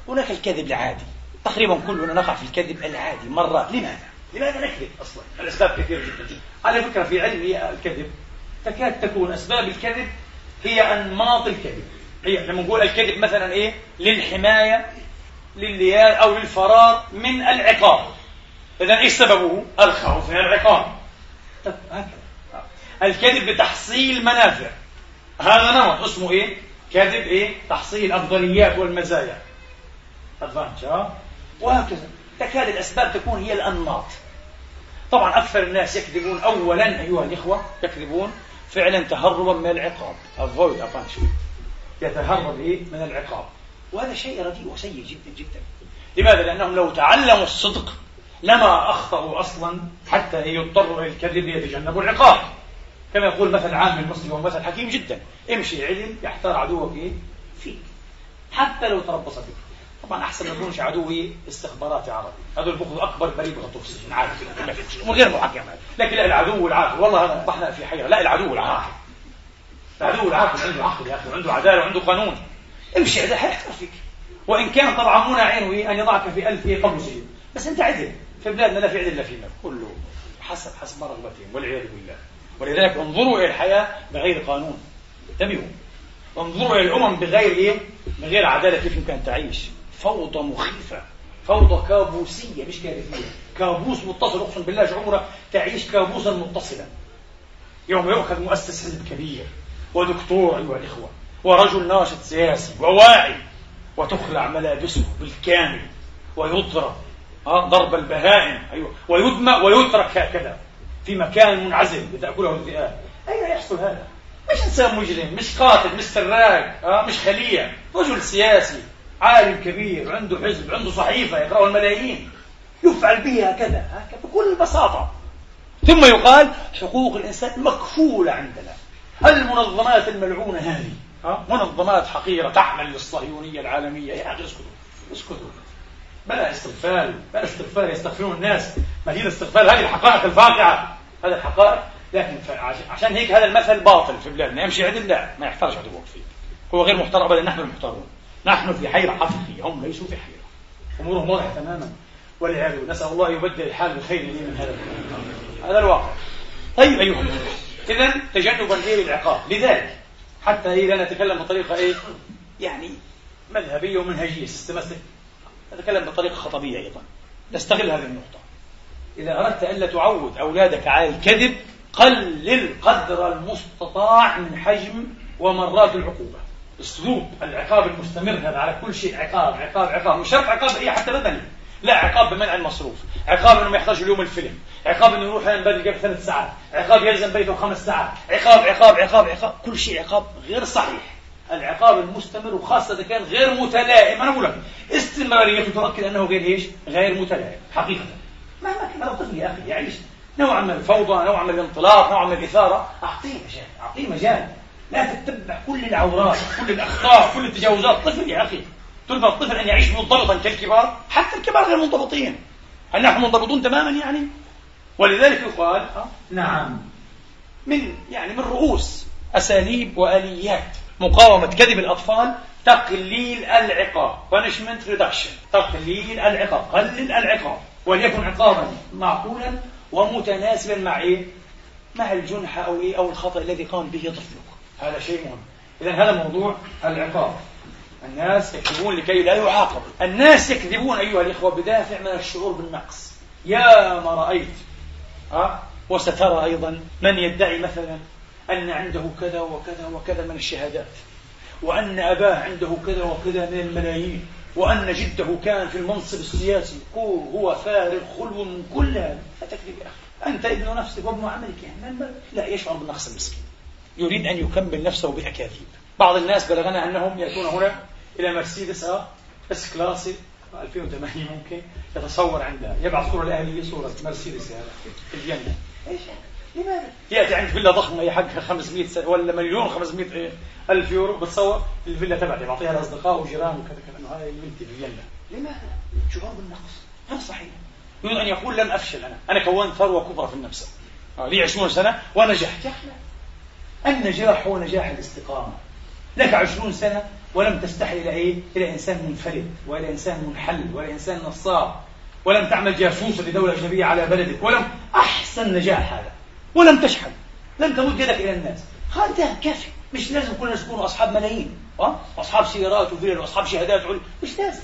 S1: هناك الكذب العادي. تقريبا كلنا نقع في الكذب العادي مرات لماذا؟ لماذا نكذب أصلا؟ الأسباب كثيرة جدا. على فكرة في علم الكذب تكاد تكون أسباب الكذب هي أنماط الكذب. هي لما نقول الكذب مثلا إيه؟ للحماية لليال أو للفرار من العقاب. اذا إيش سببه؟ الخوف من العقاب. طيب هكذا. الكذب لتحصيل منافع. هذا نمط اسمه إيه؟ كذب إيه؟ تحصيل افضليات والمزايا. ادفانتج وهكذا. تكاد الأسباب تكون هي الأنماط. طبعا أكثر الناس يكذبون اولا أيها الإخوة يكذبون فعلا تهربا من العقاب. Punishment يتهرب إيه؟ من العقاب. وهذا شيء رديء وسيء جدا جدا. لماذا؟ لأنهم لو تعلموا الصدق لما أخطأوا أصلا حتى يضطروا إلى الكذب ليتجنبوا العقاب. كما يقول مثل عام المسلم ومثل حكيم جدا. امشي علم يحتار عدوك؟ فيك حتى لو تربص بك طبعا أحسن ما يكونش عدوي استخباراتي عربي. هذول بيأخذوا أكبر بريد السجن عادي من غير محاكمة. لكن لا العدو العاقل. والله هذا اصبحنا في حيرة. لا العدو العاقل. العدو العاقل عنده عقل يا أخي وعنده عدالة وعنده قانون. امشي عدل حيحتر فيك. وإن كان طبعا مو عينه أن يضعك في ألف سجن. بس أنت عدل. في بلادنا لا في عدل لا في مال. كله حسب حسب رغبتهم والعياذ بالله. ولذلك انظروا إلى الحياة بغير قانون. انتبهوا. انظروا إلى الأمم بغير إيه؟ بغير عدالة كيف يمكن أن تعيش. فوضى مخيفة. فوضى كابوسية مش كارثية. كابوس متصل أقسم بالله عمرك تعيش كابوسا متصلا. يوم يؤخذ مؤسس حزب كبير ودكتور أيها الإخوة ورجل ناشط سياسي وواعي وتخلع ملابسه بالكامل ويضرب ضرب البهائم أيوة ويدمى ويترك هكذا. في مكان منعزل لتأكله الذئاب أين يحصل هذا؟ مش إنسان مجرم مش قاتل مش سراق آه مش خلية. رجل سياسي عالم كبير عنده حزب عنده صحيفة يقرأها الملايين. يفعل به هكذا بكل بساطة. ثم يقال حقوق الإنسان مكفولة عندنا. المنظمات الملعونة هذه ها؟ منظمات حقيرة تعمل للصهيونية العالمية. يا أخي اسكتوا اسكتوا. بلا استغفال بلا استغفال يستغفرون الناس. ما هي الاستغفال؟ هذه الحقائق الفاقعة هذه الحقائق. لكن عشان هيك هذا المثل باطل في بلادنا يمشي عدل لا ما يحتاج عدوك فيه هو غير محترم بل نحن المحترمون. نحن في حيرة حقيقية. هم ليسوا في حيرة. أمورهم واضحة تماما. والعياذ نسأل الله يبدل الحال بخير من هذا هذا الواقع. طيب أيها إذا تجنبا للعقاب لذلك حتى إذا نتكلم بطريقة إيه؟ يعني مذهبية ومنهجية سيستماتيك نتكلم بطريقة خطبية أيضا. نستغل هذه النقطة. إذا أردت ألا تعود أولادك على الكذب قلل قدر المستطاع من حجم ومرات العقوبة. أسلوب العقاب المستمر هذا على كل شيء عقاب عقاب عقاب. مش شرط عقاب اي حتى بدني. لا عقاب بمنع المصروف. عقاب إنه ما يحتاج اليوم الفيلم. عقاب إنه يروح ينام بدري قبل ثلاث ساعات. عقاب يلزم بيته خمس ساعات. عقاب عقاب عقاب عقاب. كل شيء عقاب غير صحيح. العقاب المستمر وخاصة إذا كان غير متلائم. أنا أقول لك استمراريته تؤكد أنه غير إيش؟ غير متلائم حقيقة. مهما كان هذا طفل يا أخي يعيش نوعا من الفوضى نوعا من الانطلاق نوعا من الإثارة. أعطيه مجال أعطيه مجال. لا تتبع كل العورات كل الأخطاء كل التجاوزات. طفل يا أخي تربى الطفل أن يعيش منضبطا كالكبار حتى الكبار غير منضبطين هل نحن منضبطون تماما يعني؟ ولذلك يقال آه، نعم من يعني من رؤوس أساليب وآليات. مقاومة كذب الأطفال تقليل العقاب punishment reduction تقليل العقاب قلل العقاب وليكن عقابا معقولا ومتناسبا مع إيه؟ مع الجنح أو إيه؟ أو الخطأ الذي قام به طفلك. هذا شيء مهم. إذا هذا موضوع العقاب. الناس يكذبون لكي لا يعاقبوا الناس يكذبون أيها الإخوة بدافع من الشعور بالنقص. يا ما رأيت. أه؟ وسترى أيضا من يدعي مثلا أن عنده كذا وكذا وكذا من الشهادات وأن أباه عنده كذا وكذا من الملايين وأن جده كان في المنصب السياسي هو فارغ خلو من كل هذا. تكذب يا أخي. أنت ابن نفسك وابن عملك يعني. لا يشعر بالنقص المسكين. يريد أن يكمل نفسه بأكاذيب بعض الناس بلغنا أنهم يأتون هنا إلى مرسيدس اس كلاسي 2008 ممكن يتصور عندها يبعث صورة لأهله صورة مرسيدس هذا في الجنة. إيش؟ لماذا؟ ياتي عند فيلا ضخمة هي حقها 500 سنة ولا مليون 500 ألف يورو بتصور الفيلا تبعتي بعطيها لأصدقاء وجيران وكذا كذا إنه هاي بنتي في الجنه لماذا؟ شعور بالنقص غير صحيح. يريد أن يقول لم أفشل أنا. أنا كونت ثروة كبرى في النفس. آه لي 20 سنة ونجحت. النجاح هو نجاح الاستقامة. لك 20 سنة ولم تستحي إلى إيه؟ إلى إنسان منفرد وإلى إنسان منحل وإلى إنسان نصاب. ولم تعمل جاسوسا لدولة أجنبية على بلدك. ولم أحسن نجاح هذا. ولم تشحن لم تمد يدك إلى الناس. هذا كافي. مش لازم كلنا نكون أصحاب ملايين أه؟ أصحاب سيارات وفيل واصحاب شهادات علم مش لازم.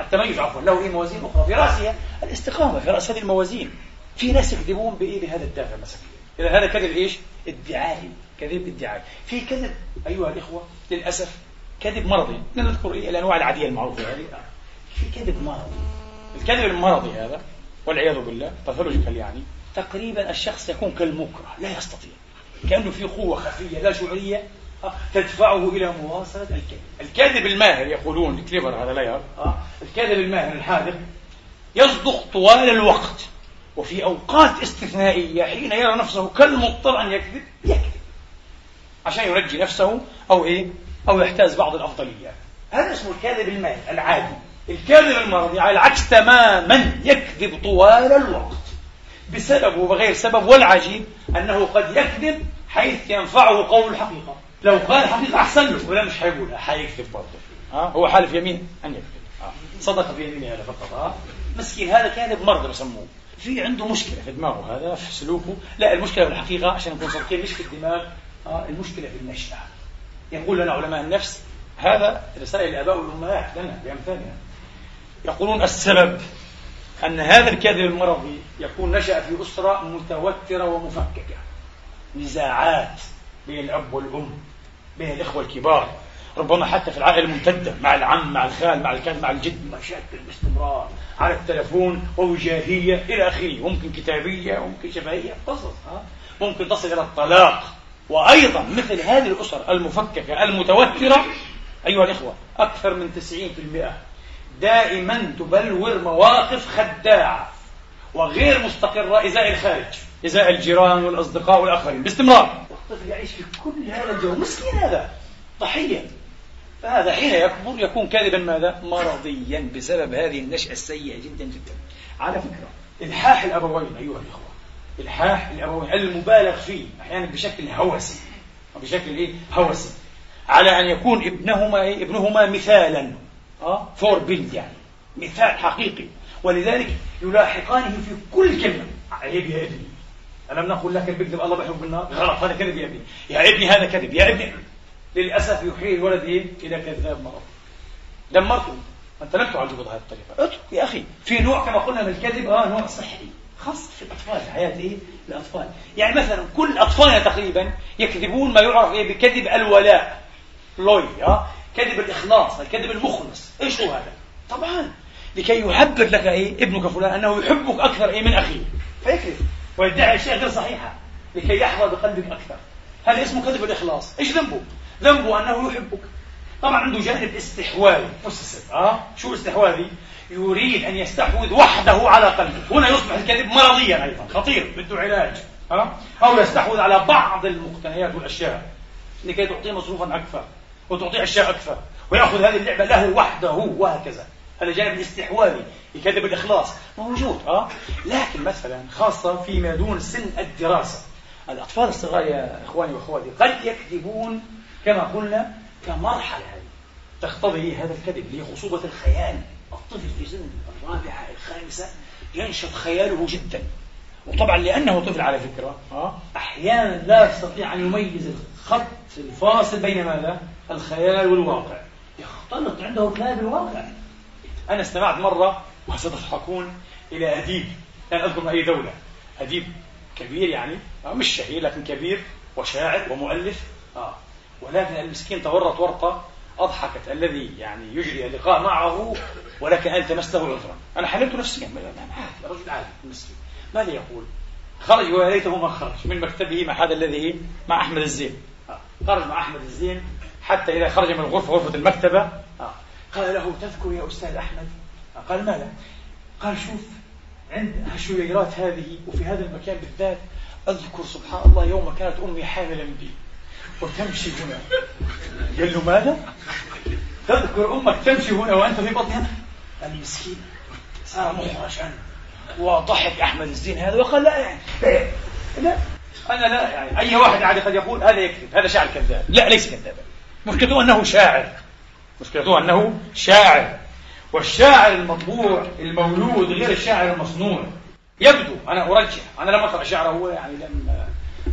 S1: التميز عفوا له إيه؟ موازين أخرى. في راسها الاستقامة في رأس هذه الموازين. في ناس يكذبون بإيه؟ بهذا الدافع مثلا إذا هذا كذب إيش؟ ادعائي كذب ادعائي في كذب أيها الإخوة للأسف كذب مرضي. نذكر إيه؟ الأنواع العادية المعروفة هذه. في كذب مرضي. الكذب المرضي هذا والعياذ بالله pathological يعني. تقريبا الشخص يكون كالمكره لا يستطيع. كأنه في قوة خفية لا شعورية آه، تدفعه إلى مواصلة الكذب. الكاذب الماهر يقولون ال clever هذا لا يرى آه، الكاذب الماهر الحاذق يصدق طوال الوقت وفي أوقات استثنائية حين يرى نفسه كالمضطر أن يكذب يكذب. عشان يرجي نفسه أو إيه؟ أو يحتاز بعض الأفضليات. هذا اسمه الكاذب الماهر العادي. الكاذب المرضي على العكس تماما يكذب طوال الوقت. بسبب وبغير سبب والعجيب أنه قد يكذب حيث ينفعه قول الحقيقة. لو قال الحقيقة أحسن له. ولا مش حيقولها حيكذب برضه. آه هو حالف يمين أن يكذب. آه. صدق في يمينه هذا فقط آه. مسكين هذا كاذب مرضى بسموه. في عنده مشكلة في دماغه هذا في سلوكه. لا المشكلة في الحقيقة عشان نكون صادقين مش في الدماغ آه المشكلة في النشأة. يقول لنا علماء النفس هذا رسائل الآباء والأمهات لنا بأمثالنا يقولون السبب أن هذا الكذب المرضي يكون نشأ في أسرة متوترة ومفككة. نزاعات بين الأب والأم بين الإخوة الكبار. ربما حتى في العائلة الممتدة مع العم مع الخال مع الكلب مع الجد. مشاكل باستمرار على التلفون ووجاهية إلى آخره. ممكن كتابية ممكن شفهية. قصص ممكن تصل إلى الطلاق. وأيضا مثل هذه الأسر المفككة المتوترة أيها الإخوة أكثر من 90% دائما تبلور مواقف خداعة وغير مستقرة إزاء الخارج إزاء الجيران والأصدقاء والآخرين باستمرار. والطفل يعيش في كل هذا الجو مسكين هذا ضحية. فهذا حين يكبر يكون كاذبا ماذا؟ مرضيا بسبب هذه النشأة السيئة جدا جدا. على فكرة إلحاح الأبوين أيها الإخوة. إلحاح الأبوين المبالغ فيه أحيانا بشكل هوسي. بشكل إيه؟ هوسي. على أن يكون ابنهما إيه؟ ابنهما مثالا. آه Vorbild يعني. مثال حقيقي. ولذلك يلاحقانه في كل كلمة. عيب يا ابني. ألم نقل لك البكذب الله بيحب النار؟ غلط هذا كذب يا ابني. يا ابني هذا كذب. يا ابني. للأسف يحيل الولد؟ إلى كذاب مرض. دمرته. أنت لم تعالجه بهذه الطريقة. اترك يا أخي. في نوع كما قلنا من الكذب آه نوع صحي. خاص في الأطفال في حياة إيه؟ الأطفال. يعني مثلا كل أطفالنا تقريبا يكذبون ما يعرف إيه؟ بكذب الولاء. لوي آه؟ كذب الإخلاص الكذب المخلص. إيش هو هذا؟ طبعا. لكي يحبب لك إيه؟ ابنك فلان أنه يحبك أكثر إيه؟ من أخيه. فيكذب. ويدعي أشياء غير صحيحة. لكي يحظى بقلبك أكثر. هذا اسمه كذب الإخلاص؟ إيش ذنبه؟ ذنبه أنه يحبك. طبعا عنده جانب استحواذي. بص آه؟ شو استحواذي؟ يريد أن يستحوذ وحده على قلبك هنا يصبح الكذب مرضيا أيضا. خطير بده علاج. آه؟ أو يستحوذ على بعض المقتنيات والأشياء. لكي تعطيه مصروفا أكثر. وتعطيه أشياء أكثر. ويأخذ هذه اللعبة له وحده وهكذا. هذا جانب الاستحواذي يكذب الإخلاص. موجود أه. لكن مثلا خاصة فيما دون سن الدراسة. الأطفال الصغار يا إخواني وأخواتي قد يكذبون كما قلنا كمرحلة هذه. تقتضي هذا الكذب اللي خصوبة الخيال. الطفل في سن الرابعة الخامسة ينشط خياله جدا. وطبعا لأنه طفل على فكرة أه؟ أحيانا لا يستطيع أن يميز الخط الفاصل بين ماذا؟ الخيال والواقع. يختلط عنده خيال بالواقع أنا استمعت مرة وستضحكون إلى أديب. لا أذكر أي دولة. أديب كبير يعني آه، مش شهير لكن كبير وشاعر ومؤلف. آه. ولكن المسكين تورط ورطة أضحكت الذي يعني يجري اللقاء معه ولكن التمست له عذرا. أنا حللت نفسيا عادي رجل عادي مسكين ماذا يقول؟ خرج ويا ليته ما خرج. من مكتبه مع هذا الذي مع أحمد الزين. خرج مع أحمد الزين حتى إذا خرج من الغرفة غرفة المكتبة. قال له تذكر يا أستاذ أحمد؟ قال ماذا؟ قال شوف عند الشويرات هذه وفي هذا المكان بالذات أذكر سبحان الله يوم كانت أمي حاملا بي وتمشي هنا. قال له ماذا؟ تذكر أمك تمشي هنا وأنت في بطنها؟ المسكين صار محرجا وضحك أحمد الزين هذا. وقال لا يعني لا أنا لا يعني أي واحد عادي قد يقول هذا يكذب هذا شاعر كذاب. لا ليس كذابا. مشكلته أنه شاعر. مشكلته أنه شاعر. والشاعر المطبوع المولود غير الشاعر المصنوع. يبدو أنا أرجح. أنا لم أقرأ شعره يعني لم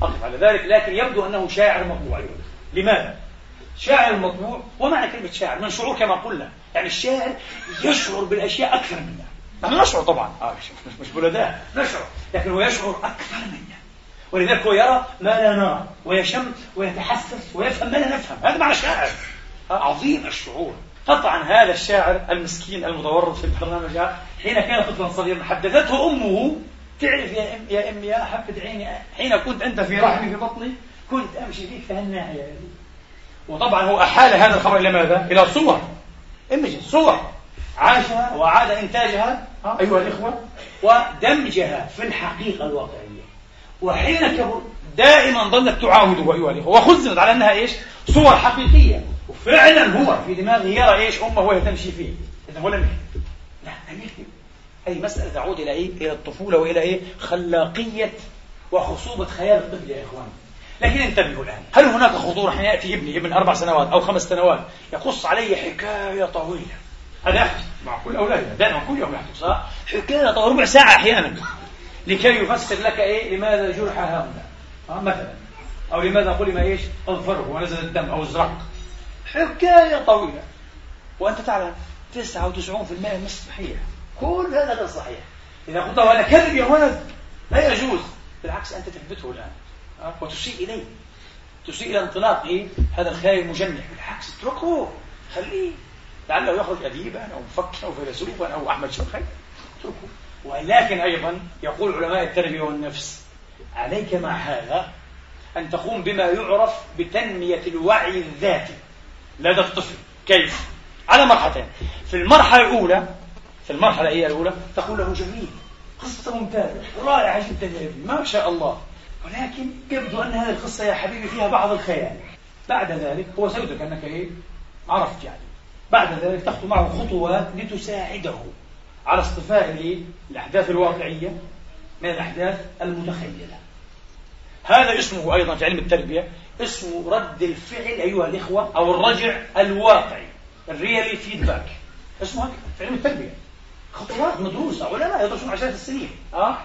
S1: أقف على ذلك لكن يبدو أنه شاعر مطبوع أيضا. لماذا؟ شاعر المطبوع ومعنى كلمة شاعر من شعور كما قلنا. يعني الشاعر يشعر بالأشياء أكثر منا نحن نشعر طبعا. آه مش, مش نشعر. لكن هو يشعر أكثر منا ولذلك هو يرى ما لا نرى ويشم ويتحسس ويفهم ما لا نفهم. هذا معنى شاعر. عظيم الشعور. قطعا هذا الشاعر المسكين المتورط في البرنامج حين كان طفلا صغيرا حدثته أمه تعرف يا ام يا ام يا حبة عيني حين كنت أنت في رحمي في بطني كنت أمشي فيك في هالناحيه وطبعا هو أحال هذا الخبر إلى ماذا؟ إلى صور. images صور. عاشها وعاد إنتاجها أيها الإخوة ودمجها في الحقيقة الواقعية. وحين كبر دائما ظلت تعاوده ايها الاخوه وخزنت على أنها إيش؟ صور حقيقية. وفعلا هو في دماغه يرى إيش أمه وهي تمشي فيه. اذا هو لم يكذب لا لم يكذب هذه مسألة تعود إلى إيه؟ إلى الطفولة وإلى إيه؟ خلاقية وخصوبة خيال الطفل يا إخوان. لكن انتبهوا الآن. هل هناك خطورة حين يأتي ابني ابن أربع سنوات أو خمس سنوات يقص علي حكاية طويلة؟ هذا يحدث. مع كل اولادنا دائما كل يوم يحدث. صح؟ حكاية طويلة ربع ساعة أحيانا. لكي يفسر لك إيه؟ لماذا جرح هؤلاء. آه مثلا. أو لماذا قلم إيش؟ أظفره ونزل الدم أو الزرق. حكاية طويلة. وأنت تعلم 99% مش صحيح. كل هذا غير صحيح. إذا قلت هذا كذب يا ولد لا يجوز. بالعكس أنت تثبته الآن. وتسيء إليه. تسيء إلى انطلاق إيه؟ هذا الخيال المجنح. بالعكس اتركه. خليه. لعله يخرج أديبا أو مفكرا أو فيلسوفا أو أحمد شوقي. اتركه. ولكن أيضا يقول علماء التربية والنفس عليك مع هذا أن تقوم بما يعرف بتنمية الوعي الذاتي لدى الطفل. كيف؟ على مرحلتين. في المرحلة الأولى في المرحلة هي الأولى تقول له جميل قصة ممتازة رائعة جدا يا ابني ما شاء الله. ولكن يبدو أن هذه القصة يا حبيبي فيها بعض الخيال. بعد ذلك هو سيدرك أنك إيه؟ عرفت يعني. بعد ذلك تخطو معه خطوات لتساعده. على اصطفاء الأحداث الواقعية من الأحداث المتخيلة هذا اسمه أيضا في علم التربية اسمه رد الفعل أيها الإخوة أو الرجع الواقعي الريالي فيدباك اسمه هكذا في علم التربية خطوات مدروسة علماء يدرسون عشرات السنين أه؟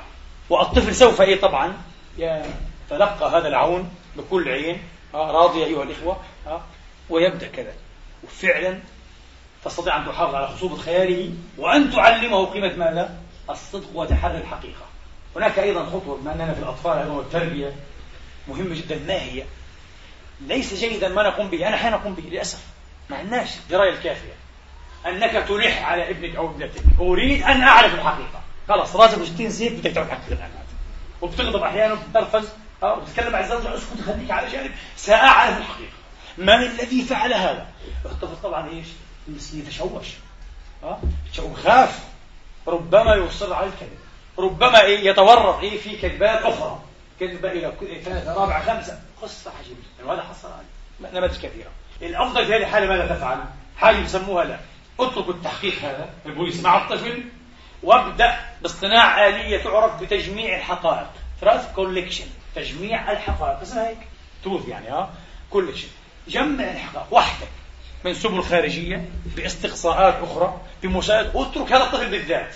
S1: والطفل سوف إيه طبعا يتلقى هذا العون بكل عين أه؟ راضي أيها الإخوة أه؟ ويبدأ كذا وفعلا تستطيع أن تحافظ على خصوبة خياله وأن تعلمه قيمة ماذا؟ الصدق وتحري الحقيقة. هناك أيضا خطوة بما أننا في الأطفال أيضا والتربية مهمة جدا. ما هي؟ ليس جيدا ما نقوم به. أنا أحيانا أقوم به؟ للأسف. ما عندناش الدراية الكافية. أنك تلح على ابنك أو ابنتك. أريد أن أعرف الحقيقة. خلاص راسك 60 سيف بدك تعرف الحقيقة الآن. وبتغضب أحيانا وبتنرفز. أو بتتكلم مع الزوجة اسكت خليك على جانب. سأعرف الحقيقة. من الذي فعل هذا؟ الطفل طبعا إيش؟ يتشوش. ها؟ خاف. ربما يصر على الكذب. ربما إيه يتورط إيه في كذبات أخرى. كذبة إلى ثلاثة رابعة خمسة. قصة عجيبة جدا وهذا حصل عليه نماذج كثيرة. الأفضل في هذه الحالة ماذا تفعل؟ حاجة يسموها لا. اترك التحقيق هذا. البوليس مع الطفل وابدأ باصطناع آلية تعرف بتجميع الحقائق. تراث كوليكشن تجميع الحقائق. اسمها هيك؟ توث يعني ها؟ كوليكشن جمع الحقائق. وحدك. من سبل خارجية باستقصاءات أخرى بمساعدة اترك هذا الطفل بالذات.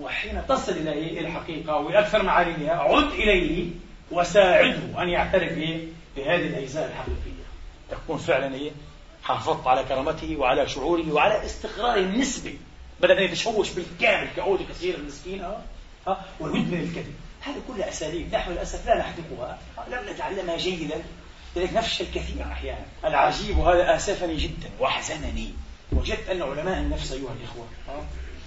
S1: وحين تصل إلى الحقيقة وأكثر معالمها عد إليه وساعده أن يعترف بهذه الأجزاء الحقيقية. تكون فعلا إيه؟ حافظت على كرامته وعلى شعوره وعلى استقراره النسبي. بدل أن يتشوش بالكامل كعود كثير المسكين ها ويدمن الكذب. هذه كلها أساليب. نحن للأسف لا نحذقها لم نتعلمها جيدا. لذلك نفشل كثيرا أحيانا. العجيب وهذا آسفني جدا وأحزنني. وجدت أن علماء النفس أيها الإخوة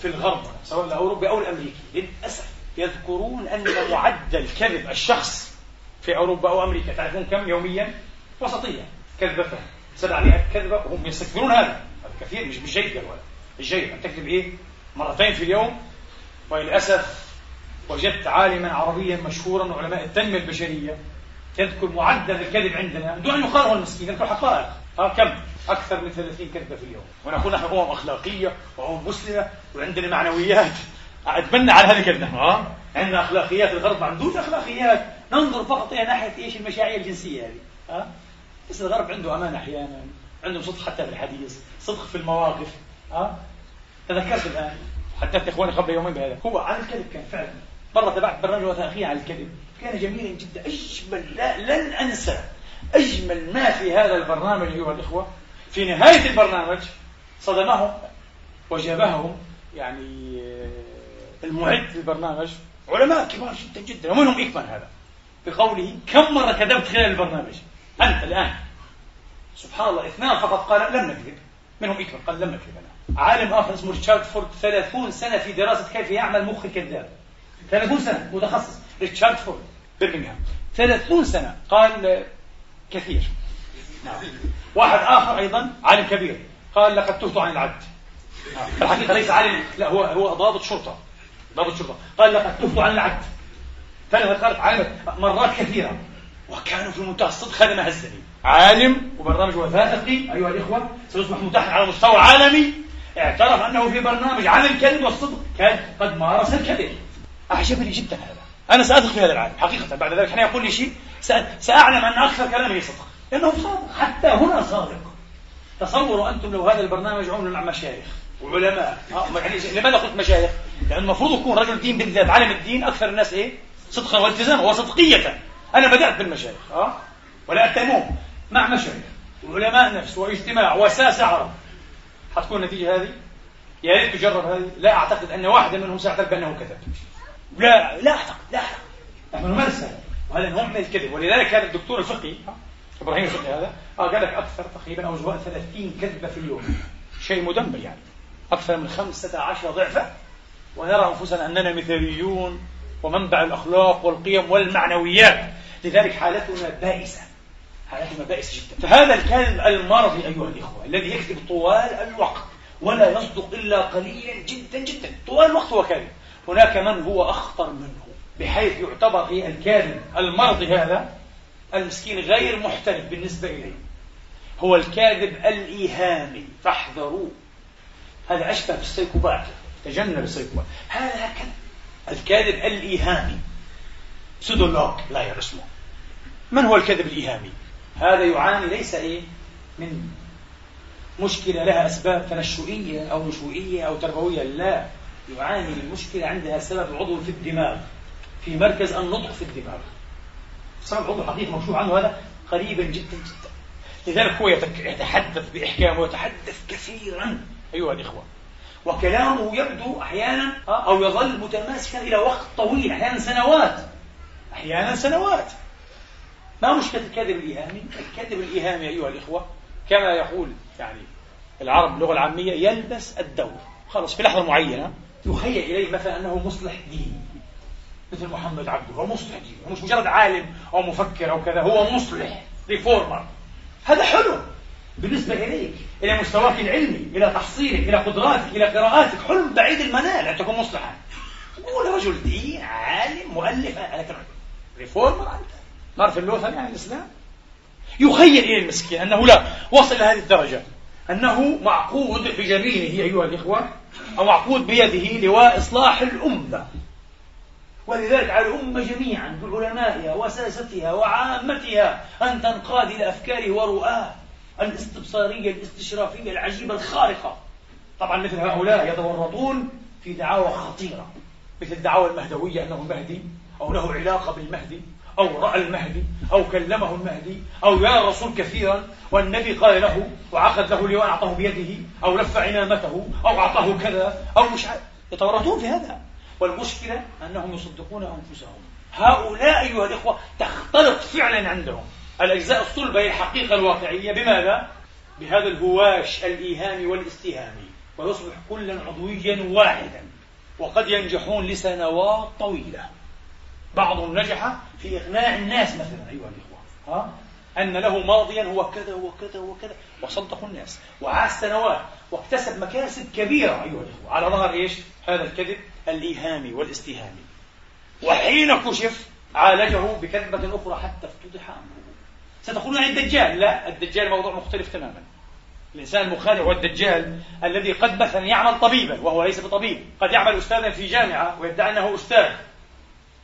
S1: في الغرب سواء الأوروبي أو الأمريكي للأسف يذكرون أن معدل كذب الشخص في أوروبا أو أمريكا تعرفون كم يوميا؟ وسطية كذبة 700 كذبة وهم يستكبرون هذا. كثير مش مش جيد ولا مش جيد أن تكذب إيه؟ مرتين في اليوم. وللأسف وجدت عالما عربيا مشهورا علماء التنمية البشرية يذكر معدل الكذب عندنا دون أن يقال هو المسكين. يذكر حقائق. ها كم؟ أكثر من 30 كذبة في اليوم. ونقول نحن أمم أخلاقية وأمم مسلمة وعندنا معنويات. أتبنى على هذه الكذبة. ها عندنا أخلاقيات الغرب ما عندوش أخلاقيات. ننظر فقط إلى ناحية إيش المشاعر الجنسية هذه. ها بس الغرب عنده أمان أحيانا. عندهم صدق حتى في الحديث صدق في المواقف. ها تذكرت الآن. حدثت إخواني قبل يومين بهذا. هو عن الكذب كان فعلا. مرة تبعت برنامج وثائقي عن الكذب. كان جميلا جدا. أجمل لا لن أنسى. أجمل ما في هذا البرنامج أيها الإخوة. في نهاية البرنامج صدمهم وجابههم يعني المعد للبرنامج. علماء كبار جدا جدا. ومنهم إكمان هذا. بقوله كم مرة كذبت خلال البرنامج؟ أنت الآن. سبحان الله اثنان فقط قال لم نكذب. منهم إكمان قال لم نكذب. أنا عالم آخر اسمه ريتشارد فورد 30 سنة في دراسة كيف يعمل مخ الكذاب. 30 سنة متخصص. ريتشارد فورد برمنغهام. 30 سنة. قال كثير. نعم. واحد آخر أيضا عالم كبير. قال لقد تهت عن العد. في الحقيقة ليس عالم لا هو هو ضابط شرطة. ضابط شرطة. قال لقد تهت عن العد. ثلاثة قالت عالم مرات كثيرة. وكانوا في منتهى الصدق ما هزني. عالم وبرنامج وثائقي. أيها الإخوة سيصبح متاحا على مستوى عالمي. اعترف أنه في برنامج عن الكذب والصدق كان قد مارس الكذب. أعجبني جدا هذا. أنا سأثق في هذا العالم حقيقة. بعد ذلك حين يقول لي شيء سأعلم أن أكثر كلامه صدق. لأنه صادق حتى هنا صادق. تصوروا أنتم لو هذا البرنامج عمل مع مشايخ وعلماء. يعني لماذا قلت مشايخ؟ لأن المفروض يكون رجل دين بالذات عالم الدين أكثر الناس إيه؟ صدقا والتزاما وصدقية أنا بدأت بالمشايخ أه؟ ولا أتموم مع مشايخ وعلماء نفس واجتماع وساسة عرب. حتكون النتيجة هذه؟ يا ريت تجرب هذه. لا أعتقد أن واحدا منهم سيعترف بأنه كذب. لا لا أعتقد لا أعتقد نحن نمارس وهذا نوع من الكذب. ولذلك هذا الدكتور الفقهي إبراهيم الفقهي هذا قال لك أكثر تقريبا أو 30 كذبة في اليوم. شيء مدمر يعني. أكثر من 15 ضعفا. ونرى أنفسنا أننا مثاليون ومنبع الأخلاق والقيم والمعنويات. لذلك حالتنا بائسة. حالتنا بائسة جدا. فهذا الكذب المرضي أيها الإخوة الذي يكذب طوال الوقت ولا يصدق إلا قليلا جدا جدا. طوال الوقت هو كاذب. هناك من هو أخطر منه بحيث يعتبر في الكاذب. المرضي هذا. المسكين غير محترف بالنسبة إليه. هو الكاذب الإيهامي. فاحذروه. هذا أشبه بالسيكوبات تجنب السيكوبات. هذا هكذا الكاذب الإيهامي. سودولوك لا اسمه من هو الكذب الإيهامي؟ هذا يعاني ليس إيه؟ من مشكلة لها أسباب تنشؤية أو نشوئية أو تربوية. لا. يعاني من مشكلة عندها سبب عضو في الدماغ في مركز النطق في الدماغ. سبب عضو حقيقي مكشوف عنه هذا قريبا جدا جدا. لذلك هو يتحدث بإحكام ويتحدث كثيرا. أيها الإخوة وكلامه يبدو أحيانا أو يظل متماسكا إلى وقت طويل أحيانا سنوات. أحيانا سنوات. ما مشكلة الكذب الإيهامي؟ الكذب الإيهامي أيها الإخوة كما يقول يعني العرب اللغة العامية يلبس الدور. خلص في لحظة معينة يخيل إليه مثلا أنه مصلح ديني مثل محمد عبده هو مصلح ديني مش مجرد عالم أو مفكر أو كذا هو مصلح reformer. هذا حلو بالنسبة إليك إلى مستواك العلمي إلى تحصيلك إلى قدراتك إلى قراءاتك حلم بعيد المنال أن تكون مصلحا. قول رجل دين عالم مؤلف لكن reformer أنت. نعرف اللوثر يعني الإسلام. يخيل إلى المسكين أنه لا وصل إلى هذه الدرجة أنه معقود بجبينه أيها الإخوة أو معقود بيده لواء إصلاح الأمة. ولذلك على الأمة جميعا بعلمائها وساستها وعامتها أن تنقاد إلى أفكاره ورؤاه الاستبصارية الاستشرافية العجيبة الخارقة. طبعا مثل هؤلاء يتورطون في دعاوى خطيرة مثل الدعاوى المهدوية أنه مهدي أو له علاقة بالمهدي. أو رأى المهدي أو كلمه المهدي أو يرى الرسول كثيرا والنبي قال له وعقد له لواء أعطاه بيده أو لف عمامته أو أعطاه كذا أو مش يتورطون في هذا. والمشكلة أنهم يصدقون أنفسهم. هؤلاء أيها الإخوة تختلط فعلا عندهم. الأجزاء الصلبة هي الحقيقة الواقعية. بماذا؟ بهذا الهواش الإيهامي والاستهامي ويصبح كلا عضويا واحدا. وقد ينجحون لسنوات طويلة. بعضهم نجح في إقناع الناس مثلا أيها الإخوة. ها؟ أن له ماضيا هو كذا وكذا وكذا وصدقوا الناس. وعاش سنوات. واكتسب مكاسب كبيرة أيها الإخوة. على ظهر إيش؟ هذا الكذب الإيهامي والاستهامي وحين كشف عالجه بكذبة أخرى حتى افتضح أمره. ستقولون عن الدجال؟ لا الدجال موضوع مختلف تماما. الإنسان المخادع هو الدجال الذي قد مثلا يعمل طبيبا وهو ليس بطبيب. قد يعمل أستاذا في جامعة ويدعي أنه أستاذ.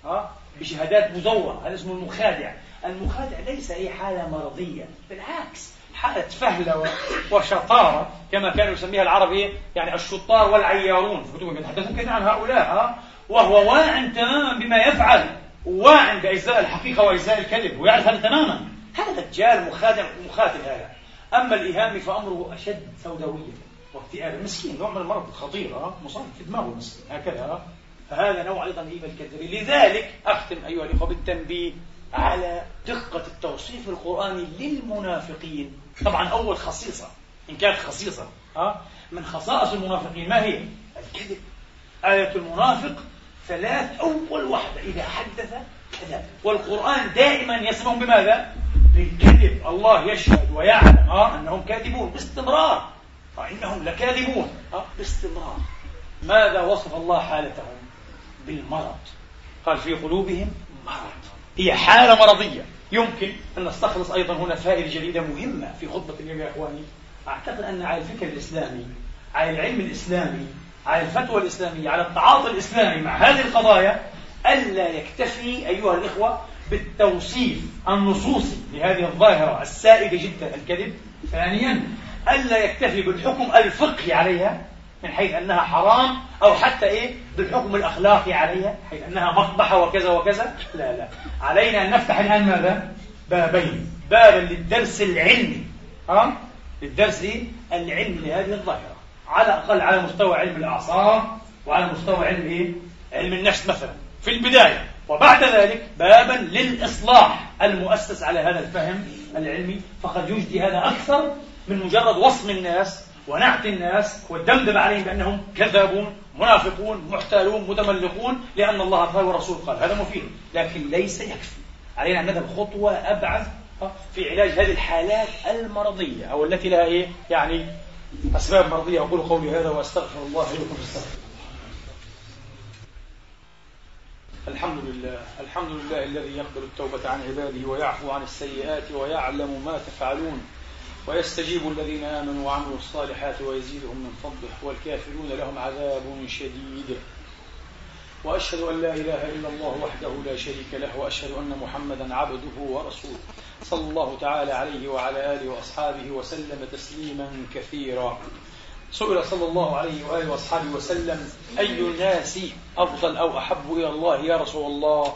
S1: ها؟ بشهادات مزورة هذا اسمه المخادع. المخادع ليس أي حالة مرضية بالعكس حالة فهلة وشطارة كما كانوا يسميها العرب؟ يعني الشطار والعيارون في كتبهم. يتحدثون كثيرا عن هؤلاء ها؟ وهو واع تماما بما يفعل واع بأجزاء الحقيقة وأجزاء الكذب ويعرف هذا تماما. هذا دجال مخادع مخاتل هذا. أما الإيهام فأمره أشد سوداوية واكتئاب. مسكين نوع من المرض الخطير مصاب في دماغه المسكين هكذا فهذا نوع أيضا من الكذب لذلك أختم أيها الإخوة بالتنبيه على دقة التوصيف القرآني للمنافقين. طبعا أول خصيصة إن كانت خصيصة ها من خصائص المنافقين ما هي؟ الكذب. آية المنافق ثلاث أول واحدة إذا حدث كذب والقرآن دائما يسمهم بماذا؟ بالكذب. الله يشهد ويعلم ها أنهم كاذبون باستمرار. فإنهم لكاذبون باستمرار. ماذا وصف الله حالتهم؟ بالمرض. قال في قلوبهم مرض. هي حالة مرضية. يمكن أن نستخلص أيضا هنا فائدة جديدة مهمة في خطبة اليوم يا إخواني. أعتقد أن على الفكر الإسلامي على العلم الإسلامي على الفتوى الإسلامية على التعاطي الإسلامي مع هذه القضايا ألا يكتفي أيها الإخوة بالتوصيف النصوصي لهذه الظاهرة السائدة جدا الكذب. ثانيا ألا يكتفي بالحكم الفقهي عليها من حيث أنها حرام أو حتى إيه؟ بالحكم الأخلاقي عليها حيث أنها مقبحة وكذا وكذا. لا لا. علينا أن نفتح الآن ماذا؟ بابين. بابا للدرس العلمي. ها للدرس؟ العلمي لهذه الظاهرة. على الأقل على مستوى علم الأعصاب وعلى مستوى علم إيه؟ علم النفس مثلا. في البداية. وبعد ذلك بابا للإصلاح المؤسس على هذا الفهم العلمي. فقد يجدي هذا أكثر من مجرد وصم الناس ونعت الناس والدمدم عليهم بأنهم كذابون منافقون محتالون متملقون لأن الله قال والرسول قال. هذا مفيد لكن ليس يكفي. علينا أن نذهب خطوة أبعد في علاج هذه الحالات المرضية أو التي لها إيه؟ يعني أسباب مرضية. أقول قولي هذا وأستغفر الله لكم استغفر الحمد لله الحمد لله الذي يقبل التوبة عن عباده ويعفو عن السيئات ويعلم ما تفعلون. ويستجيب الذين آمنوا وعملوا الصالحات ويزيدهم من فضله والكافرون لهم عذاب شديد. وأشهد أن لا إله إلا الله وحده لا شريك له وأشهد أن محمدا عبده ورسوله. صلى الله تعالى عليه وعلى آله وأصحابه وسلم تسليما كثيرا. سئل صلى الله عليه وآله وأصحابه وسلم أي الناس أفضل أو أحب إلى الله يا رسول الله؟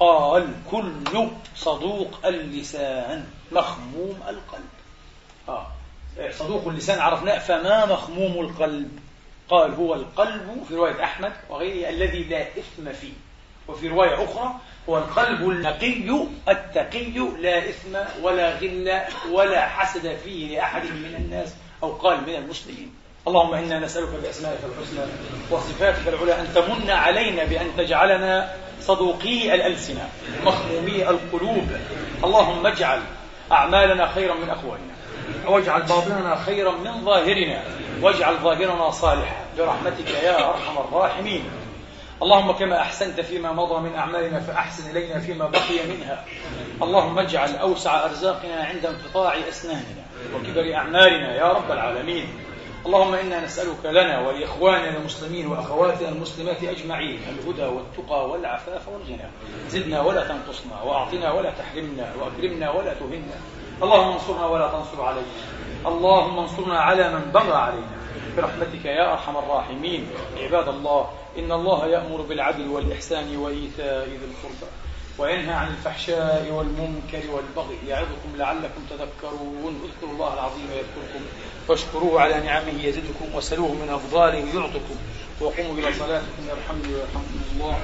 S1: قال كل صدوق اللسان مخموم القلب. آه. صدوق اللسان عرفناه فما مخموم القلب. قال هو القلب في رواية أحمد وغيره الذي لا إثم فيه. وفي رواية أخرى هو القلب النقي التقي لا إثم ولا غل ولا حسد فيه لأحد من الناس أو قال من المسلمين. اللهم إنا نسألك بأسمائك الحسنى وصفاتك العلى أن تمن علينا بأن تجعلنا صدوقي الألسنة مخمومي القلوب. اللهم اجعل أعمالنا خيرا من أقوالنا. واجعل باطننا خيرا من ظاهرنا واجعل ظاهرنا صالحا. برحمتك يا أرحم الراحمين. اللهم كما أحسنت فيما مضى من أعمالنا فأحسن إلينا فيما بقي منها. اللهم اجعل أوسع أرزاقنا عند انقطاع أسناننا وكبر أعمالنا يا رب العالمين. اللهم إنا نسألك لنا ولإخواننا المسلمين وأخواتنا المسلمات أجمعين الهدى والتقى والعفاف والغنى. زدنا ولا تنقصنا وأعطنا ولا تحرمنا وأكرمنا ولا تهنا. اللهم انصرنا ولا تنصر علينا. اللهم انصرنا على من بغى علينا. برحمتك يا أرحم الراحمين. عباد الله إن الله يأمر بالعدل والإحسان وإيتاء ذي القربى وينهى عن الفحشاء والمنكر والبغي يعظكم لعلكم تذكرون. اذكروا الله العظيم يذكركم واشكروه على نعمه يزدكم وسلوه من أفضاله يعطكم. وقوموا إلى صلاتكم. يرحمني ويرحمكم الله.